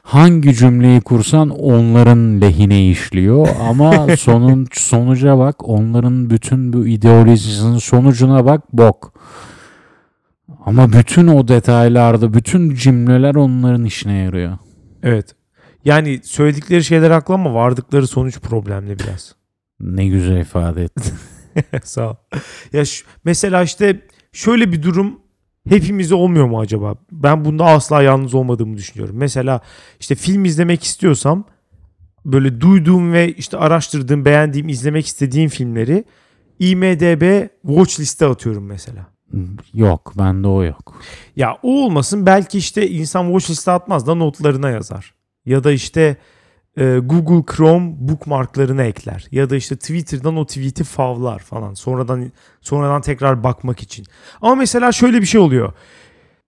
hangi cümleyi kursan onların lehine işliyor ama sonun sonuca bak onların bütün bu ideolojisinin sonucuna bak bok. Ama bütün o detaylarda bütün cümleler onların işine yarıyor. Evet. Yani söyledikleri şeyler haklı ama vardıkları sonuç problemli biraz. Ne güzel ifade ettin. Sağ ol. Ya şu- mesela işte şöyle bir durum hepimizde olmuyor mu acaba? Ben bunda asla yalnız olmadığımı düşünüyorum. Mesela işte film izlemek istiyorsam böyle duyduğum ve işte araştırdığım, beğendiğim, izlemek istediğim filmleri IMDB watch liste atıyorum mesela. yok bende o yok. Ya o olmasın belki işte insan watch liste atmaz da notlarına yazar. Ya da işte Google Chrome bookmarklarına ekler. Ya da işte Twitter'dan o tweet'i favlar falan. Sonradan sonradan tekrar bakmak için. Ama mesela şöyle bir şey oluyor.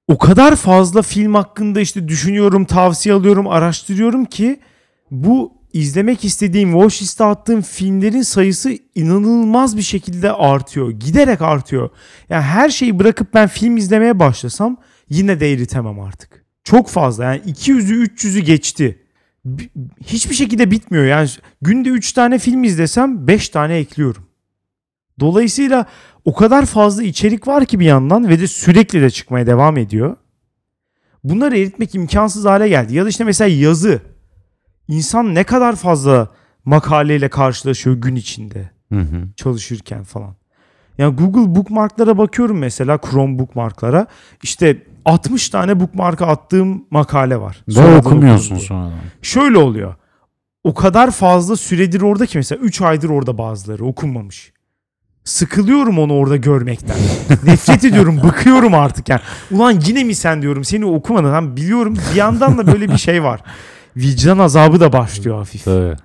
O kadar fazla film hakkında işte düşünüyorum, tavsiye alıyorum, araştırıyorum ki bu izlemek istediğim, watch liste attığım filmlerin sayısı inanılmaz bir şekilde artıyor. Giderek artıyor. Yani her şeyi bırakıp ben film izlemeye başlasam yine de eritemem artık. Çok fazla yani 200'ü 300'ü geçti. Bi- Hiçbir şekilde bitmiyor. Yani günde 3 tane film izlesem 5 tane ekliyorum. Dolayısıyla o kadar fazla içerik var ki bir yandan ve de sürekli de çıkmaya devam ediyor. Bunları eritmek imkansız hale geldi. Ya da işte mesela yazı. İnsan ne kadar fazla makaleyle karşılaşıyor gün içinde Hı hı. çalışırken falan. Yani Google bookmarklara bakıyorum mesela Chrome bookmarklara. İşte 60 tane bookmark'a attığım makale var. Ve okumuyorsun sonradan. Şöyle oluyor. O kadar fazla süredir orada ki mesela 3 aydır orada bazıları okunmamış. Sıkılıyorum onu orada görmekten. Nefret ediyorum, bıkıyorum artık yani. Ulan yine mi sen diyorum seni okumadın. Hem biliyorum bir yandan da böyle bir şey var. Vicdan azabı da başlıyor hafif. Tabii.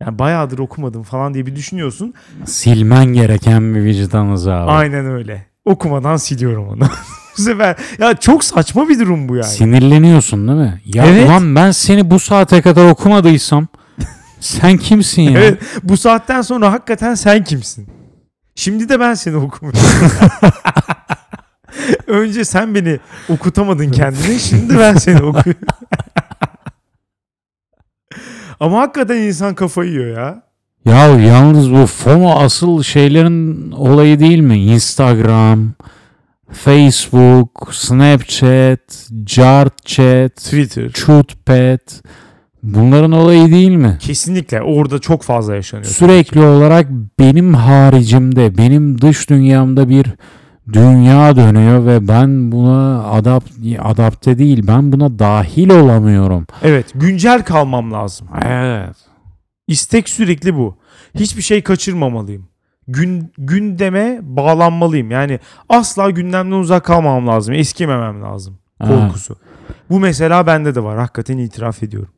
Yani bayağıdır okumadım falan diye bir düşünüyorsun. Silmen gereken bir vicdan azabı. Aynen öyle. Okumadan siliyorum onu. Bu sefer ya çok saçma bir durum bu yani. Sinirleniyorsun değil mi? Ya Evet. ulan ben seni bu saate kadar okumadıysam sen kimsin ya? Evet, bu saatten sonra hakikaten sen kimsin? Şimdi de ben seni okumuyorum. Önce sen beni okutamadın kendine, şimdi ben seni okuyorum. Ama hakikaten insan kafayı yiyor ya. Ya yalnız bu FOMO asıl şeylerin olayı değil mi? Instagram, Facebook, Snapchat, JarChat, Twitter. ChutPat bunların olayı değil mi? Kesinlikle orada çok fazla yaşanıyor. Sürekli olarak benim haricimde, benim dış dünyamda bir dünya dönüyor ve ben buna adapt adapte değil, ben buna dahil olamıyorum. Evet, güncel kalmam lazım. Evet. İstek sürekli bu. Hiçbir şey kaçırmamalıyım. Gün, gündeme bağlanmalıyım. Yani asla gündemden uzak kalmamam lazım. Eskimemem lazım. Korkusu. Bu mesela bende de var. Hakikaten itiraf ediyorum.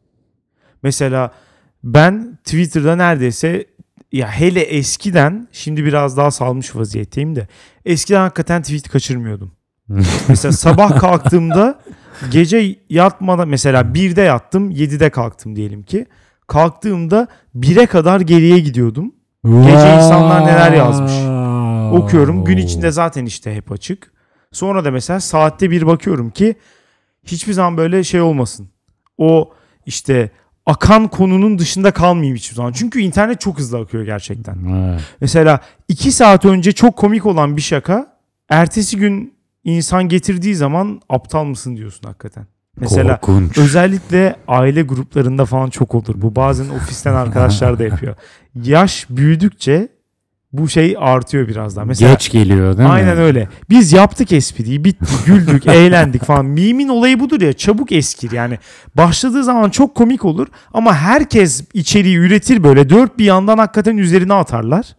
Mesela ben Twitter'da neredeyse ya hele eskiden şimdi biraz daha salmış vaziyetteyim de eskiden hakikaten tweet kaçırmıyordum. Mesela sabah kalktığımda gece yatmadan mesela 1'de yattım 7'de kalktım diyelim ki. Kalktığımda 1'e kadar geriye gidiyordum. Gece insanlar neler yazmış. Okuyorum. Gün içinde zaten işte hep açık. Sonra da mesela saatte bir bakıyorum ki hiçbir zaman böyle şey olmasın. O işte akan konunun dışında kalmayayım hiçbir zaman. Çünkü internet çok hızlı akıyor gerçekten. Evet. Mesela iki saat önce çok komik olan bir şaka ertesi gün insan getirdiği zaman aptal mısın diyorsun hakikaten. Mesela Korkunç. özellikle aile gruplarında falan çok olur. Bu bazen ofisten arkadaşlar da yapıyor. Yaş büyüdükçe Bu şey artıyor biraz daha. Mesela Geç geliyor değil mi? Aynen öyle. Biz yaptık espriyi, bitti, güldük, eğlendik falan. Mimin olayı budur ya, çabuk eskir. Yani başladığı zaman çok komik olur ama herkes içeriği üretir böyle. Dört bir yandan hakikaten üzerine atarlar.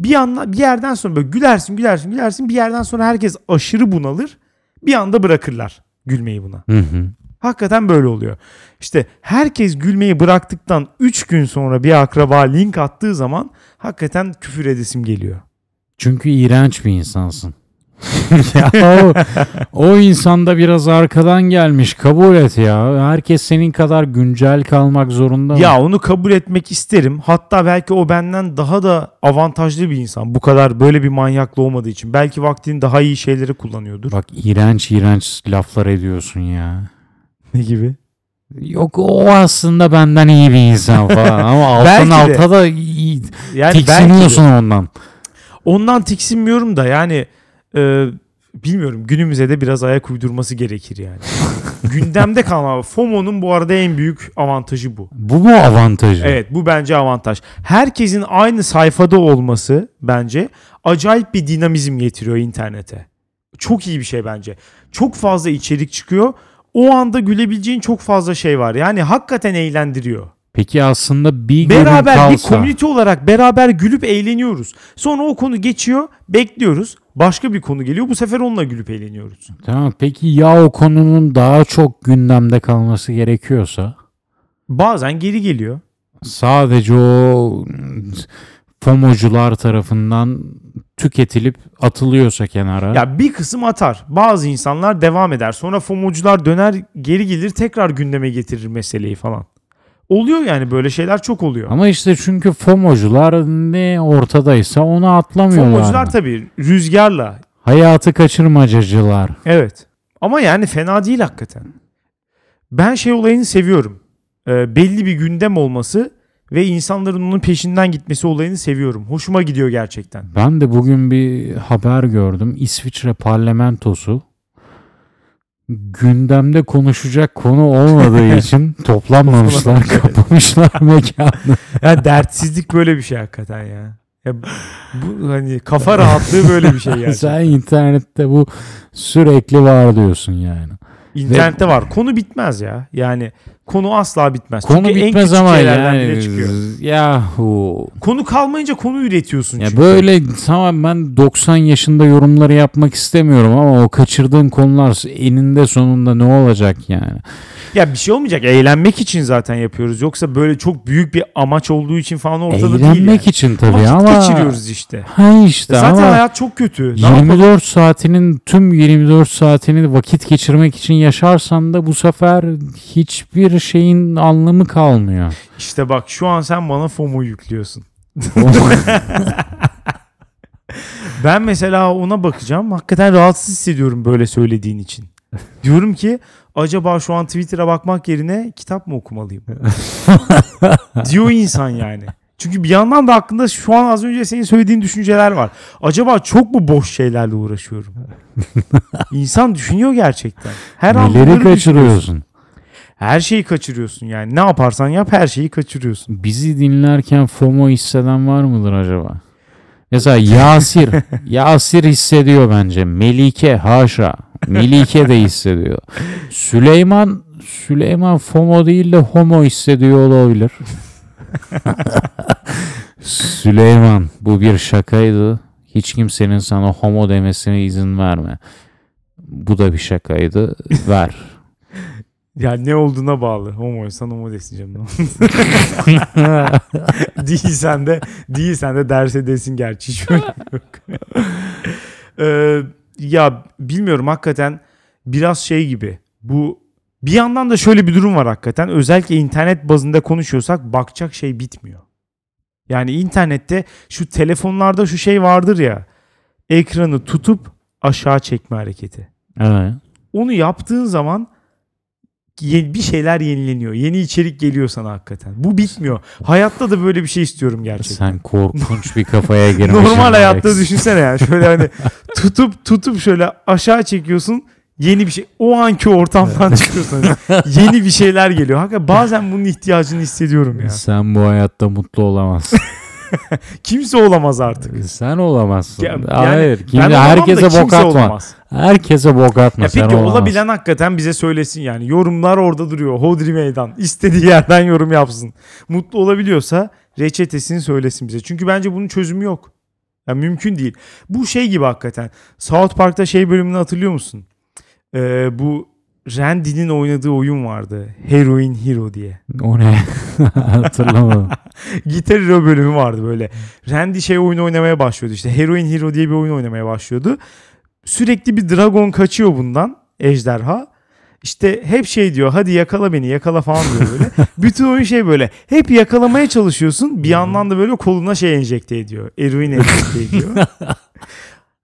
Bir yandan bir yerden sonra böyle gülersin, gülersin, gülersin. Bir yerden sonra herkes aşırı bunalır. Bir anda bırakırlar gülmeyi buna. Hı hı. Hakikaten böyle oluyor. İşte herkes gülmeyi bıraktıktan 3 gün sonra bir akraba link attığı zaman hakikaten küfür edesim geliyor. Çünkü iğrenç bir insansın. ya o, o insanda biraz arkadan gelmiş. Kabul et ya. Herkes senin kadar güncel kalmak zorunda mı? Ya onu kabul etmek isterim. Hatta belki o benden daha da avantajlı bir insan. Bu kadar böyle bir manyaklı olmadığı için. Belki vaktini daha iyi şeyleri kullanıyordur. Bak iğrenç iğrenç laflar ediyorsun ya. Ne gibi? Yok o aslında benden iyi bir insan falan ama alttan alta da iyi, Yani tiksiniyorsun ondan. Ondan tiksinmiyorum da yani e, bilmiyorum günümüze de biraz ayak uydurması gerekir yani. Gündemde kalma. FOMO'nun bu arada en büyük avantajı bu. Bu mu avantajı? Evet bu bence avantaj. Herkesin aynı sayfada olması bence acayip bir dinamizm getiriyor internete. Çok iyi bir şey bence. Çok fazla içerik çıkıyor. O anda gülebileceğin çok fazla şey var. Yani hakikaten eğlendiriyor. Peki aslında bir Beraber bir kalsa. komünite olarak beraber gülüp eğleniyoruz. Sonra o konu geçiyor, bekliyoruz. Başka bir konu geliyor. Bu sefer onunla gülüp eğleniyoruz. Tamam peki ya o konunun daha çok gündemde kalması gerekiyorsa? Bazen geri geliyor. sadece o FOMO'cular tarafından tüketilip atılıyorsa kenara. Ya bir kısım atar. Bazı insanlar devam eder. Sonra FOMO'cular döner, geri gelir, tekrar gündeme getirir meseleyi falan. Oluyor yani böyle şeyler çok oluyor. Ama işte çünkü FOMO'cular ne ortadaysa onu atlamıyorlar. FOMO'cular tabii rüzgarla. Hayatı kaçırmacacılar. Evet. Ama yani fena değil hakikaten. Ben şey olayını seviyorum. Ee, belli bir gündem olması ve insanların onun peşinden gitmesi olayını seviyorum. Hoşuma gidiyor gerçekten. Ben de bugün bir haber gördüm. İsviçre parlamentosu gündemde konuşacak konu olmadığı için toplanmamışlar, kapamışlar mekanı. Ya dertsizlik böyle bir şey hakikaten ya. Ya bu hani kafa rahatlığı böyle bir şey gerçekten. Sen internette bu sürekli var diyorsun yani. İnternette var. Konu bitmez ya. Yani konu asla bitmez. Konu Çünkü bitmez ama yani bile çıkıyor. yahu. Konu kalmayınca konu üretiyorsun Ya çünkü. böyle tamam ben 90 yaşında yorumları yapmak istemiyorum ama o kaçırdığın konular eninde sonunda ne olacak yani? Ya bir şey olmayacak. Eğlenmek için zaten yapıyoruz. Yoksa böyle çok büyük bir amaç olduğu için falan ortada değil Eğlenmek yani. için tabii Vakit ama geçiriyoruz işte. Ha işte Zaten ama hayat çok kötü. Ne yapalım? 24 saatinin tüm 24 saatini vakit geçirmek için yaşarsan da bu sefer hiçbir şeyin anlamı kalmıyor. İşte bak şu an sen bana FOMO yüklüyorsun. Ben mesela ona bakacağım. Hakikaten rahatsız hissediyorum böyle söylediğin için. Diyorum ki acaba şu an Twitter'a bakmak yerine kitap mı okumalıyım? Diyor insan yani. Çünkü bir yandan da aklında şu an az önce senin söylediğin düşünceler var. Acaba çok mu boş şeylerle uğraşıyorum? İnsan düşünüyor gerçekten. Her an Neleri düşünüyorsun. kaçırıyorsun? Her şeyi kaçırıyorsun yani. Ne yaparsan yap her şeyi kaçırıyorsun. Bizi dinlerken FOMO hisseden var mıdır acaba? Mesela Yasir. Yasir hissediyor bence. Melike haşa. Melike de hissediyor. Süleyman Süleyman FOMO değil de homo hissediyor olabilir. Süleyman bu bir şakaydı. Hiç kimsenin sana homo demesine izin verme. Bu da bir şakaydı. Ver. Ya ne olduğuna bağlı. Homoysan homo desin canım. değilsen de değilsen de derse desin gerçi hiç yok. Ee, ya bilmiyorum hakikaten biraz şey gibi. Bu bir yandan da şöyle bir durum var hakikaten. Özellikle internet bazında konuşuyorsak bakacak şey bitmiyor. Yani internette şu telefonlarda şu şey vardır ya. Ekranı tutup aşağı çekme hareketi. Evet. Onu yaptığın zaman bir şeyler yenileniyor. Yeni içerik geliyor sana hakikaten. Bu bitmiyor. Hayatta da böyle bir şey istiyorum gerçekten. Sen korkunç bir kafaya girmişsin. Normal hayatta Alex. düşünsene yani. Şöyle hani tutup tutup şöyle aşağı çekiyorsun. Yeni bir şey o anki ortamdan çıkıyorsun. Yeni bir şeyler geliyor. Hakikaten bazen bunun ihtiyacını hissediyorum ya. Sen bu hayatta mutlu olamazsın. Kimse olamaz artık. Sen olamazsın. Ya- yani Hayır. Da herkese bok atma. olamaz. Herkese bok atma. Ya sen peki olamazsın. olabilen hakikaten bize söylesin yani. Yorumlar orada duruyor. Hodri meydan. İstediği yerden yorum yapsın. Mutlu olabiliyorsa reçetesini söylesin bize. Çünkü bence bunun çözümü yok. Ya mümkün değil. Bu şey gibi hakikaten. South Park'ta şey bölümünü hatırlıyor musun? Ee, bu Randy'nin oynadığı oyun vardı. Heroin Hero diye. O ne? Hatırlamadım. Gitar Hero bölümü vardı böyle. Randy şey oyunu oynamaya başlıyordu işte. Heroin Hero diye bir oyun oynamaya başlıyordu. Sürekli bir dragon kaçıyor bundan. Ejderha. İşte hep şey diyor hadi yakala beni yakala falan diyor böyle. Bütün oyun şey böyle. Hep yakalamaya çalışıyorsun. Bir yandan da böyle koluna şey enjekte ediyor. Eroin enjekte ediyor.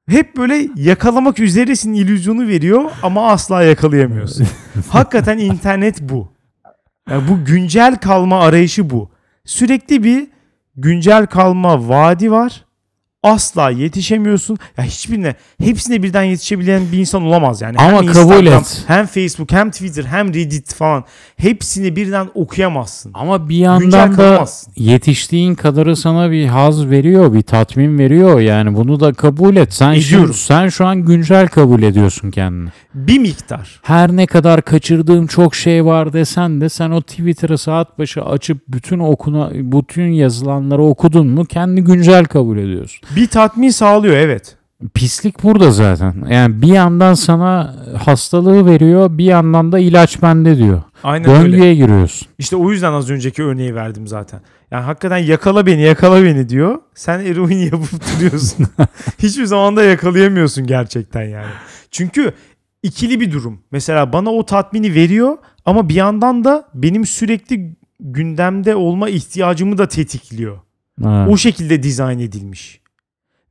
Hep böyle yakalamak üzeresin illüzyonu veriyor ama asla yakalayamıyorsun. Hakikaten internet bu. Yani bu güncel kalma arayışı bu. Sürekli bir güncel kalma vaadi var. Asla yetişemiyorsun. Ya hiçbirine, hepsine birden yetişebilen bir insan olamaz yani. Ama hem kabul Instagram, et. Hem Facebook, hem Twitter, hem Reddit falan. Hepsini birden okuyamazsın. Ama bir Güncel yandan da kalamazsın. yetiştiğin kadarı sana bir haz veriyor, bir tatmin veriyor. Yani bunu da kabul et. Sen şu, Ediyorum. sen şu an güncel kabul ediyorsun kendini. Bir miktar. Her ne kadar kaçırdığım çok şey var desen de sen o Twitter'ı saat başı açıp bütün okuna bütün yazılanları okudun mu kendi güncel kabul ediyorsun. Bir tatmin sağlıyor evet. Pislik burada zaten. Yani bir yandan sana hastalığı veriyor, bir yandan da ilaç bende diyor. Aynen öyle. Döngüye giriyorsun. İşte o yüzden az önceki örneği verdim zaten. Yani hakikaten yakala beni yakala beni diyor. Sen eroin yapıp duruyorsun. Hiçbir zaman da yakalayamıyorsun gerçekten yani. Çünkü ikili bir durum. Mesela bana o tatmini veriyor ama bir yandan da benim sürekli gündemde olma ihtiyacımı da tetikliyor. Ha. O şekilde dizayn edilmiş.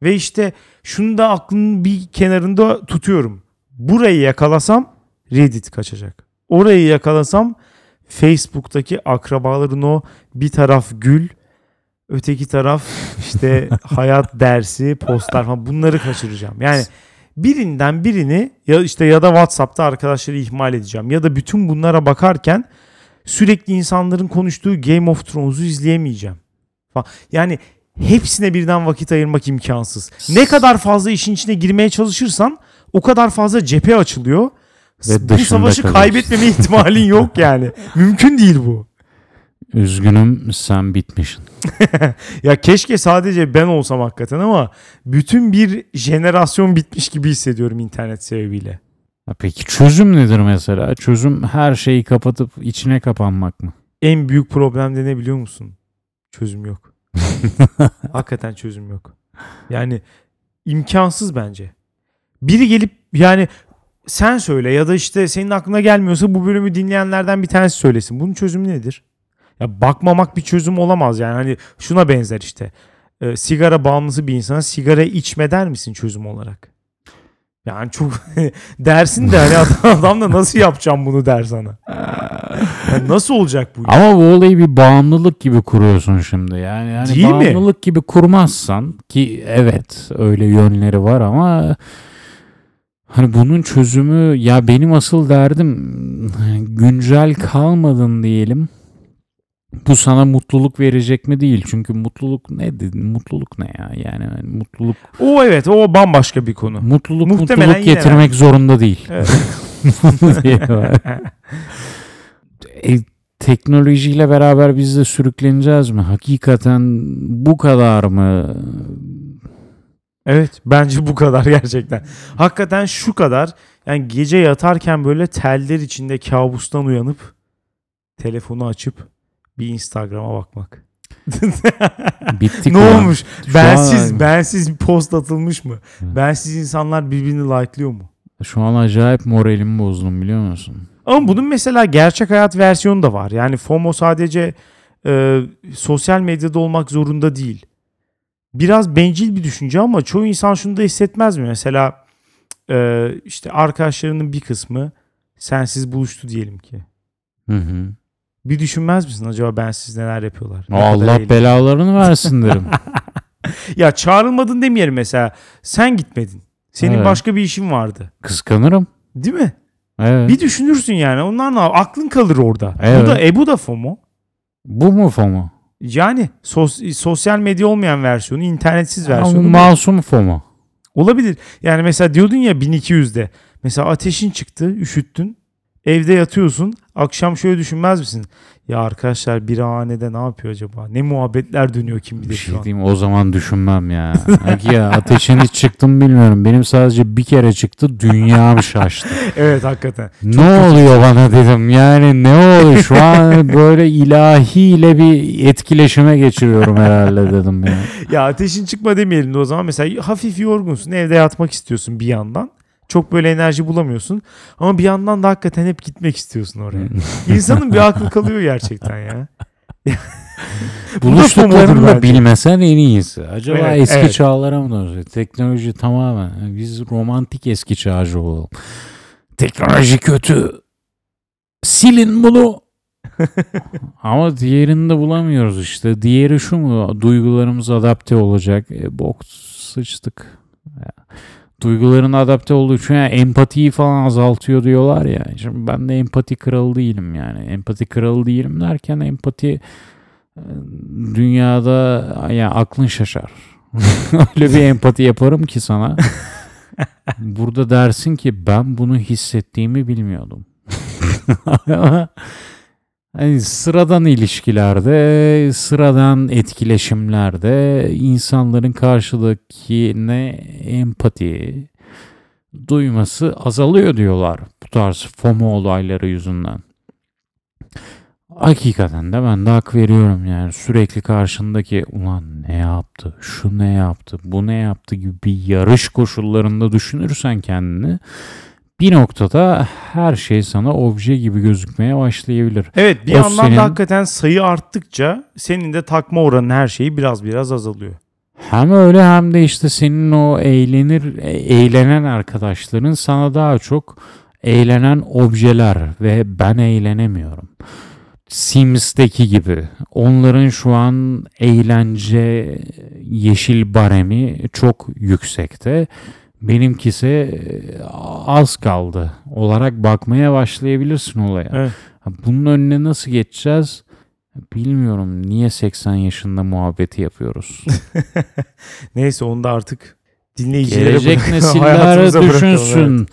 Ve işte şunu da aklımın bir kenarında tutuyorum. Burayı yakalasam Reddit kaçacak. Orayı yakalasam Facebook'taki akrabaların o bir taraf gül, öteki taraf işte hayat dersi, postlar falan bunları kaçıracağım. Yani birinden birini ya işte ya da WhatsApp'ta arkadaşları ihmal edeceğim ya da bütün bunlara bakarken sürekli insanların konuştuğu Game of Thrones'u izleyemeyeceğim. Yani hepsine birden vakit ayırmak imkansız. Ne kadar fazla işin içine girmeye çalışırsan o kadar fazla cephe açılıyor. Ve bu savaşı kalıyorsun. kaybetmeme ihtimalin yok yani. Mümkün değil bu. Üzgünüm sen bitmişsin. Ya keşke sadece ben olsam hakikaten ama bütün bir jenerasyon bitmiş gibi hissediyorum internet sebebiyle. Ha Peki çözüm nedir mesela? Çözüm her şeyi kapatıp içine kapanmak mı? En büyük problem de ne biliyor musun? Çözüm yok. Hakikaten çözüm yok. Yani imkansız bence. Biri gelip yani sen söyle ya da işte senin aklına gelmiyorsa bu bölümü dinleyenlerden bir tanesi söylesin. Bunun çözümü nedir? Ya bakmamak bir çözüm olamaz yani. Hani şuna benzer işte. Ee, sigara bağımlısı bir insana sigara içme der misin çözüm olarak? Yani çok dersin de hani adam, adam da nasıl yapacağım bunu der sana. Yani nasıl olacak bu? Ama bu olayı bir bağımlılık gibi kuruyorsun şimdi. Yani, yani Değil mi? bağımlılık gibi kurmazsan ki evet öyle yönleri var ama hani bunun çözümü ya benim asıl derdim güncel kalmadın diyelim. Bu sana mutluluk verecek mi değil. Çünkü mutluluk ne? Mutluluk ne ya? Yani mutluluk O evet o bambaşka bir konu. mutluluk Muhtemelen mutluluk getirmek zorunda değil. Evet. E, teknolojiyle beraber biz de sürükleneceğiz mi? Hakikaten bu kadar mı? Evet bence bu kadar gerçekten. Hakikaten şu kadar. Yani gece yatarken böyle teller içinde kabustan uyanıp telefonu açıp bir Instagram'a bakmak. Bittik ne ulan. olmuş? Şu bensiz an- bensiz bir post atılmış mı? Evet. Bensiz insanlar birbirini like'lıyor mu? Şu an acayip moralimi bozdum biliyor musun? Ama bunun mesela gerçek hayat versiyonu da var. Yani FOMO sadece e, sosyal medyada olmak zorunda değil. Biraz bencil bir düşünce ama çoğu insan şunu da hissetmez mi? Mesela e, işte arkadaşlarının bir kısmı sensiz buluştu diyelim ki. Hı hı. Bir düşünmez misin acaba bensiz neler yapıyorlar? Ne Allah belalarını versin derim. Ya çağrılmadın demeyelim mesela. Sen gitmedin. Senin Evet. başka bir işin vardı. Kıskanırım. Değil mi? Evet. Bir düşünürsün yani. Onlar ne Aklın kalır orada. Evet. Bu da, e bu da FOMO. Bu mu FOMO? Yani sos- sosyal medya olmayan versiyonu, internetsiz Ama versiyonu. masum FOMO. Olabilir. Yani mesela diyordun ya 1200'de. Mesela ateşin çıktı, üşüttün. Evde yatıyorsun. Akşam şöyle düşünmez misin? Ya arkadaşlar bir hanede ne yapıyor acaba? Ne muhabbetler dönüyor kim Bir bilir şey şu an. diyeyim o zaman düşünmem ya. Ya ateşin hiç çıktı mı bilmiyorum. Benim sadece bir kere çıktı dünyam şaştı. Evet hakikaten. ne oluyor bana dedim. Yani ne oluyor şu an böyle ilahiyle bir etkileşime geçiriyorum herhalde dedim ya. Ya ateşin çıkma demeyelim de o zaman. Mesela hafif yorgunsun. Evde yatmak istiyorsun bir yandan. Çok böyle enerji bulamıyorsun. Ama bir yandan da hakikaten hep gitmek istiyorsun oraya. İnsanın bir aklı kalıyor gerçekten ya. Buluştuklarını da bilmesen en iyisi. Acaba Evet, eski evet. çağlara mı dönüyor? Teknoloji tamamen. Biz romantik eski çağcı olalım. Teknoloji kötü. Silin bunu. Ama diğerini de bulamıyoruz işte. Diğeri şu mu? Duygularımız adapte olacak. E, bok sıçtık. Ya, Duyguların adapte olduğu için yani empatiyi falan azaltıyor diyorlar ya. Şimdi ben de empati kralı değilim yani. Empati kralı değilim derken empati e, dünyada ya aklın şaşar. Öyle bir empati yaparım ki sana. Burada dersin ki ben bunu hissettiğimi bilmiyordum. Hani sıradan ilişkilerde, sıradan etkileşimlerde insanların karşıdakine empati duyması azalıyor diyorlar bu tarz FOMO olayları yüzünden. Hakikaten de ben de hak veriyorum yani sürekli karşındaki ulan ne yaptı, şu ne yaptı, bu ne yaptı? gibi bir yarış koşullarında düşünürsen kendini bir noktada her şey sana obje gibi gözükmeye başlayabilir. Evet bir O yandan senin- da hakikaten sayı arttıkça senin de takma oranın her şeyi biraz biraz azalıyor. Hem öyle hem de işte senin o eğlenir e- eğlenen arkadaşların sana daha çok eğlenen objeler ve ben eğlenemiyorum. Sims'teki gibi onların şu an eğlence yeşil baremi çok yüksekte. Benimkisi e, az kaldı olarak bakmaya başlayabilirsin olaya. Evet. Bunun önüne nasıl geçeceğiz? Bilmiyorum. Niye 80 yaşında muhabbeti yapıyoruz? Neyse onu da artık dinleyicilere Gelecek nesiller düşünsün.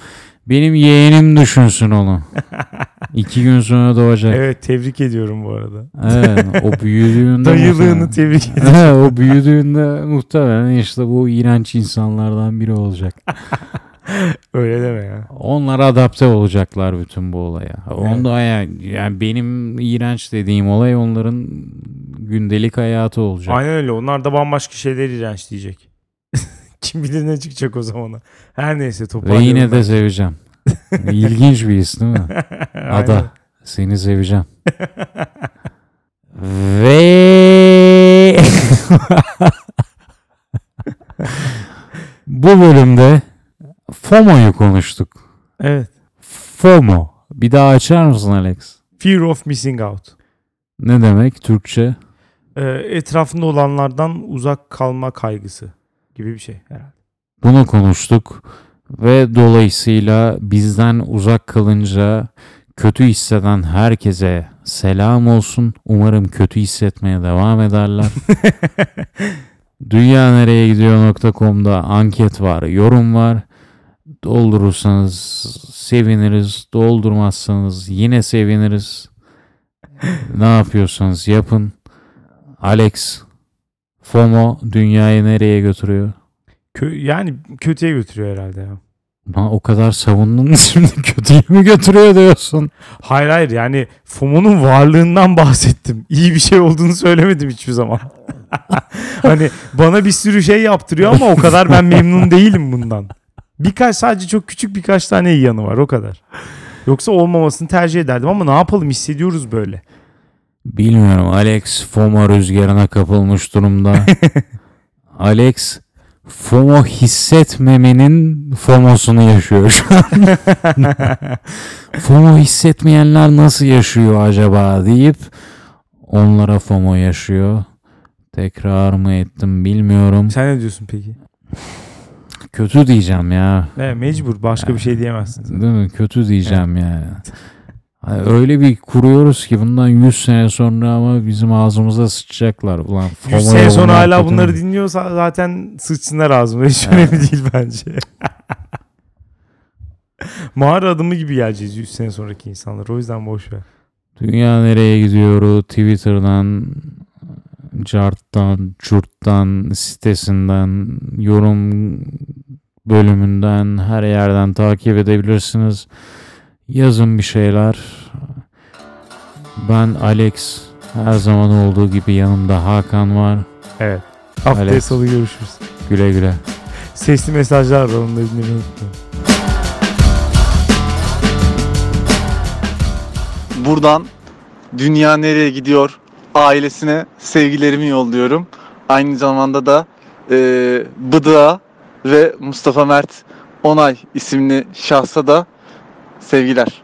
Benim yeğenim düşünsün onu. İki gün sonra doğacak. Evet. evet tebrik ediyorum bu arada. Evet, o büyüdüğünde Dayılığını tebrik ediyorum. Evet, o büyüdüğünde muhtemelen işte bu iğrenç insanlardan biri olacak. Öyle deme ya. Onlar adapte olacaklar bütün bu olaya. Onda yani, yani benim iğrenç dediğim olay onların gündelik hayatı olacak. Aynen öyle. Onlar da bambaşka şeyler iğrenç diyecek. Kim bilir ne çıkacak o zamana. Her neyse Ve toparlayalım. yine de ben. seveceğim. İlginç bir his değil mi? Ada. Seni seveceğim. Ve bu bölümde FOMO'yu konuştuk. Evet. FOMO. Bir daha açar mısın Alex? Fear of missing out. Ne demek Türkçe? Ee, etrafında olanlardan uzak kalma kaygısı gibi bir şey herhalde. Bunu konuştuk ve dolayısıyla bizden uzak kalınca kötü hisseden herkese selam olsun. Umarım kötü hissetmeye devam ederler. Dünya nereye gidiyor.com'da anket var, yorum var. Doldurursanız seviniriz, doldurmazsanız yine seviniriz. ne yapıyorsanız yapın. Alex, FOMO dünyayı nereye götürüyor? Kö- yani kötüye götürüyor herhalde ya. Lan o kadar savundun şimdi kötüye mi götürüyor diyorsun? Hayır hayır yani FOMO'nun varlığından bahsettim. İyi bir şey olduğunu söylemedim hiçbir zaman. hani bana bir sürü şey yaptırıyor ama o kadar ben memnun değilim bundan. Birkaç sadece çok küçük birkaç tane iyi yanı var o kadar. Yoksa olmamasını tercih ederdim ama ne yapalım hissediyoruz böyle. Bilmiyorum Alex FOMO rüzgarına kapılmış durumda. Alex FOMO hissetmemenin FOMO'sunu yaşıyor şu an. FOMO hissetmeyenler nasıl yaşıyor acaba deyip onlara FOMO yaşıyor. Tekrar mı ettim bilmiyorum. Sen ne diyorsun peki? Kötü diyeceğim ya. Ne mecbur başka bir şey diyemezsin. Değil mi? Kötü diyeceğim yani. Hani öyle bir kuruyoruz ki bundan 100 sene sonra ama bizim ağzımıza sıçacaklar. Ulan 100 FOMO sene sonra hala bunları mi? dinliyorsa zaten sıçsınlar ağzıma. Hiç Evet. önemli değil bence. Mağara adımı gibi geleceğiz 100 sene sonraki insanlar. O yüzden boş ver. Dünya nereye gidiyor? Twitter'dan, Cart'tan, Curt'tan, sitesinden, yorum bölümünden, her yerden takip edebilirsiniz. Yazın bir şeyler. Ben Alex. Her zaman olduğu gibi yanımda Hakan var. Evet. Haftaya Alex. salı görüşürüz. Güle güle. Sesli mesajlar var onları dinlemeyi unutmayın. Buradan dünya nereye gidiyor ailesine sevgilerimi yolluyorum. Aynı zamanda da e, Bıdığa ve Mustafa Mert Onay isimli şahsa da sevgiler.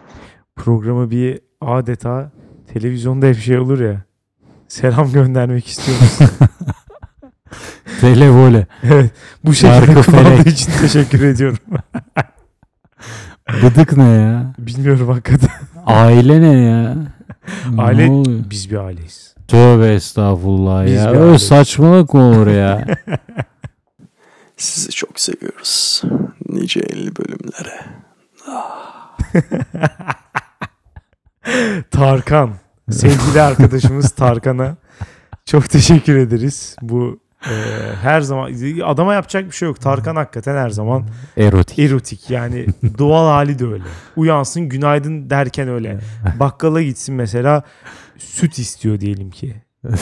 Programı bir adeta televizyonda hep şey olur ya. Selam göndermek istiyor musun? Televole. evet. Bu şekilde kullandığı felek. için teşekkür ediyorum. Bıdık ne ya? Bilmiyorum hakikaten. Aile ne ya? Aile- Ne? Biz bir aileyiz. Tövbe estağfurullah Biz ya. Öyle aileyiz. saçmalık mı olur ya? Sizi çok seviyoruz. Nice 50 bölümlere. Tarkan. Sevgili arkadaşımız Tarkan'a çok teşekkür ederiz. Bu e, her zaman adama yapacak bir şey yok. Tarkan hakikaten her zaman Erotik. erotik yani doğal hali de öyle. Uyansın günaydın derken öyle. Bakkala gitsin mesela süt istiyor diyelim ki.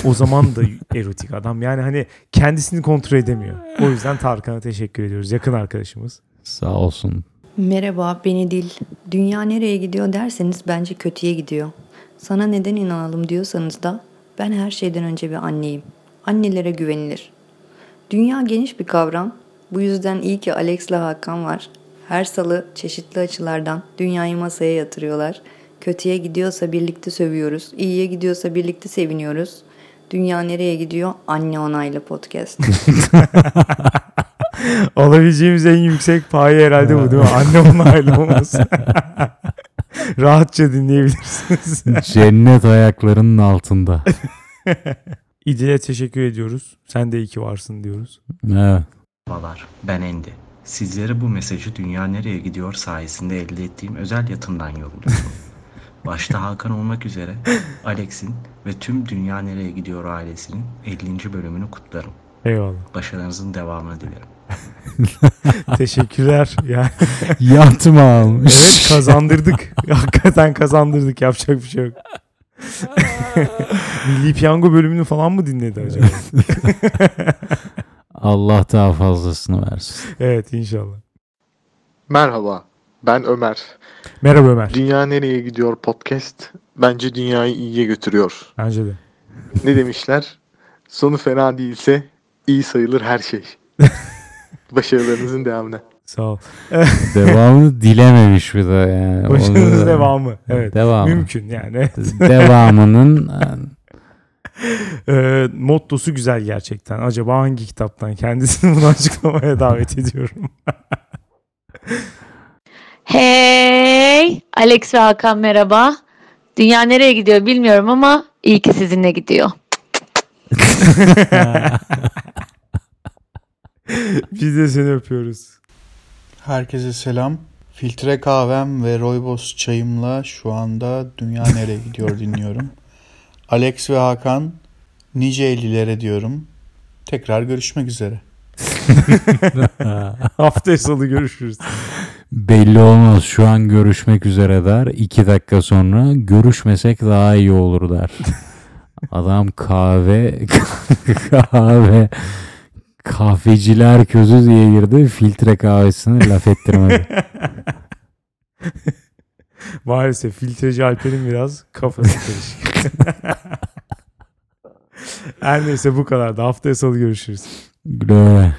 O zaman da erotik adam. Yani hani kendisini kontrol edemiyor. O yüzden Tarkan'a teşekkür ediyoruz. Yakın arkadaşımız. Sağ olsun. Merhaba, beni Dil. Dünya nereye gidiyor derseniz bence kötüye gidiyor. Sana neden inanalım diyorsanız da ben her şeyden önce bir anneyim. Annelere güvenilir. Dünya geniş bir kavram. Bu yüzden iyi ki Alex'le Hakan var. Her salı çeşitli açılardan dünyayı masaya yatırıyorlar. Kötüye gidiyorsa birlikte sövüyoruz. İyiye gidiyorsa birlikte seviniyoruz. Dünya nereye gidiyor? Anne onaylı podcast. Alabileceğimiz en yüksek paye herhalde bu değil mi? Anne onaylı olması. Rahatça dinleyebilirsiniz. Cennet ayaklarının altında. İdil'e teşekkür ediyoruz. Sen de iyi ki varsın diyoruz. Evet. Merhabalar, ben Endi. Sizlere bu mesajı Dünya Nereye Gidiyor sayesinde elde ettiğim özel yatımdan yolluyorum. Başta Hakan olmak üzere Alex'in ve tüm Dünya Nereye Gidiyor ailesinin 50. bölümünü kutlarım. Eyvallah. Başarınızın devamını dilerim. Teşekkürler. Yani, Yatma almış. evet kazandırdık. Hakikaten kazandırdık. Yapacak bir şey yok. Milli Piyango bölümünü falan mı dinledi acaba? Allah daha fazlasını versin. evet inşallah. Merhaba, ben Ömer. Merhaba Ömer. Dünya Nereye Gidiyor podcast bence dünyayı iyiye götürüyor. Bence de. Ne demişler? Sonu fena değilse iyi sayılır her şey. Başarılarınızın devamına. Sağ ol. Devamını dilememiş bir de yani. Başarınız Onu- devamı. Evet. Devamı. Mümkün yani. Devamının Ee, mottosu güzel gerçekten. Acaba hangi kitaptan? Kendisini bunu açıklamaya davet ediyorum. Hey, Alex ve Hakan merhaba. Dünya nereye gidiyor bilmiyorum ama iyi ki sizinle gidiyor. Biz de seni öpüyoruz. Herkese selam. Filtre kahvem ve rooibos çayımla şu anda Dünya Nereye Gidiyor dinliyorum. Alex ve Hakan nice ellilere diyorum. Tekrar görüşmek üzere. Haftaya salı görüşürüz. belli olmaz. Şu an görüşmek üzere der. İki dakika sonra görüşmesek daha iyi olur der. Adam kahve kahve kahveciler közü diye girdi. Filtre kahvesine laf ettirmedi. Maalesef filtreci Alper'in biraz kafası karışık. Her neyse bu kadar da haftaya salı görüşürüz. Güle.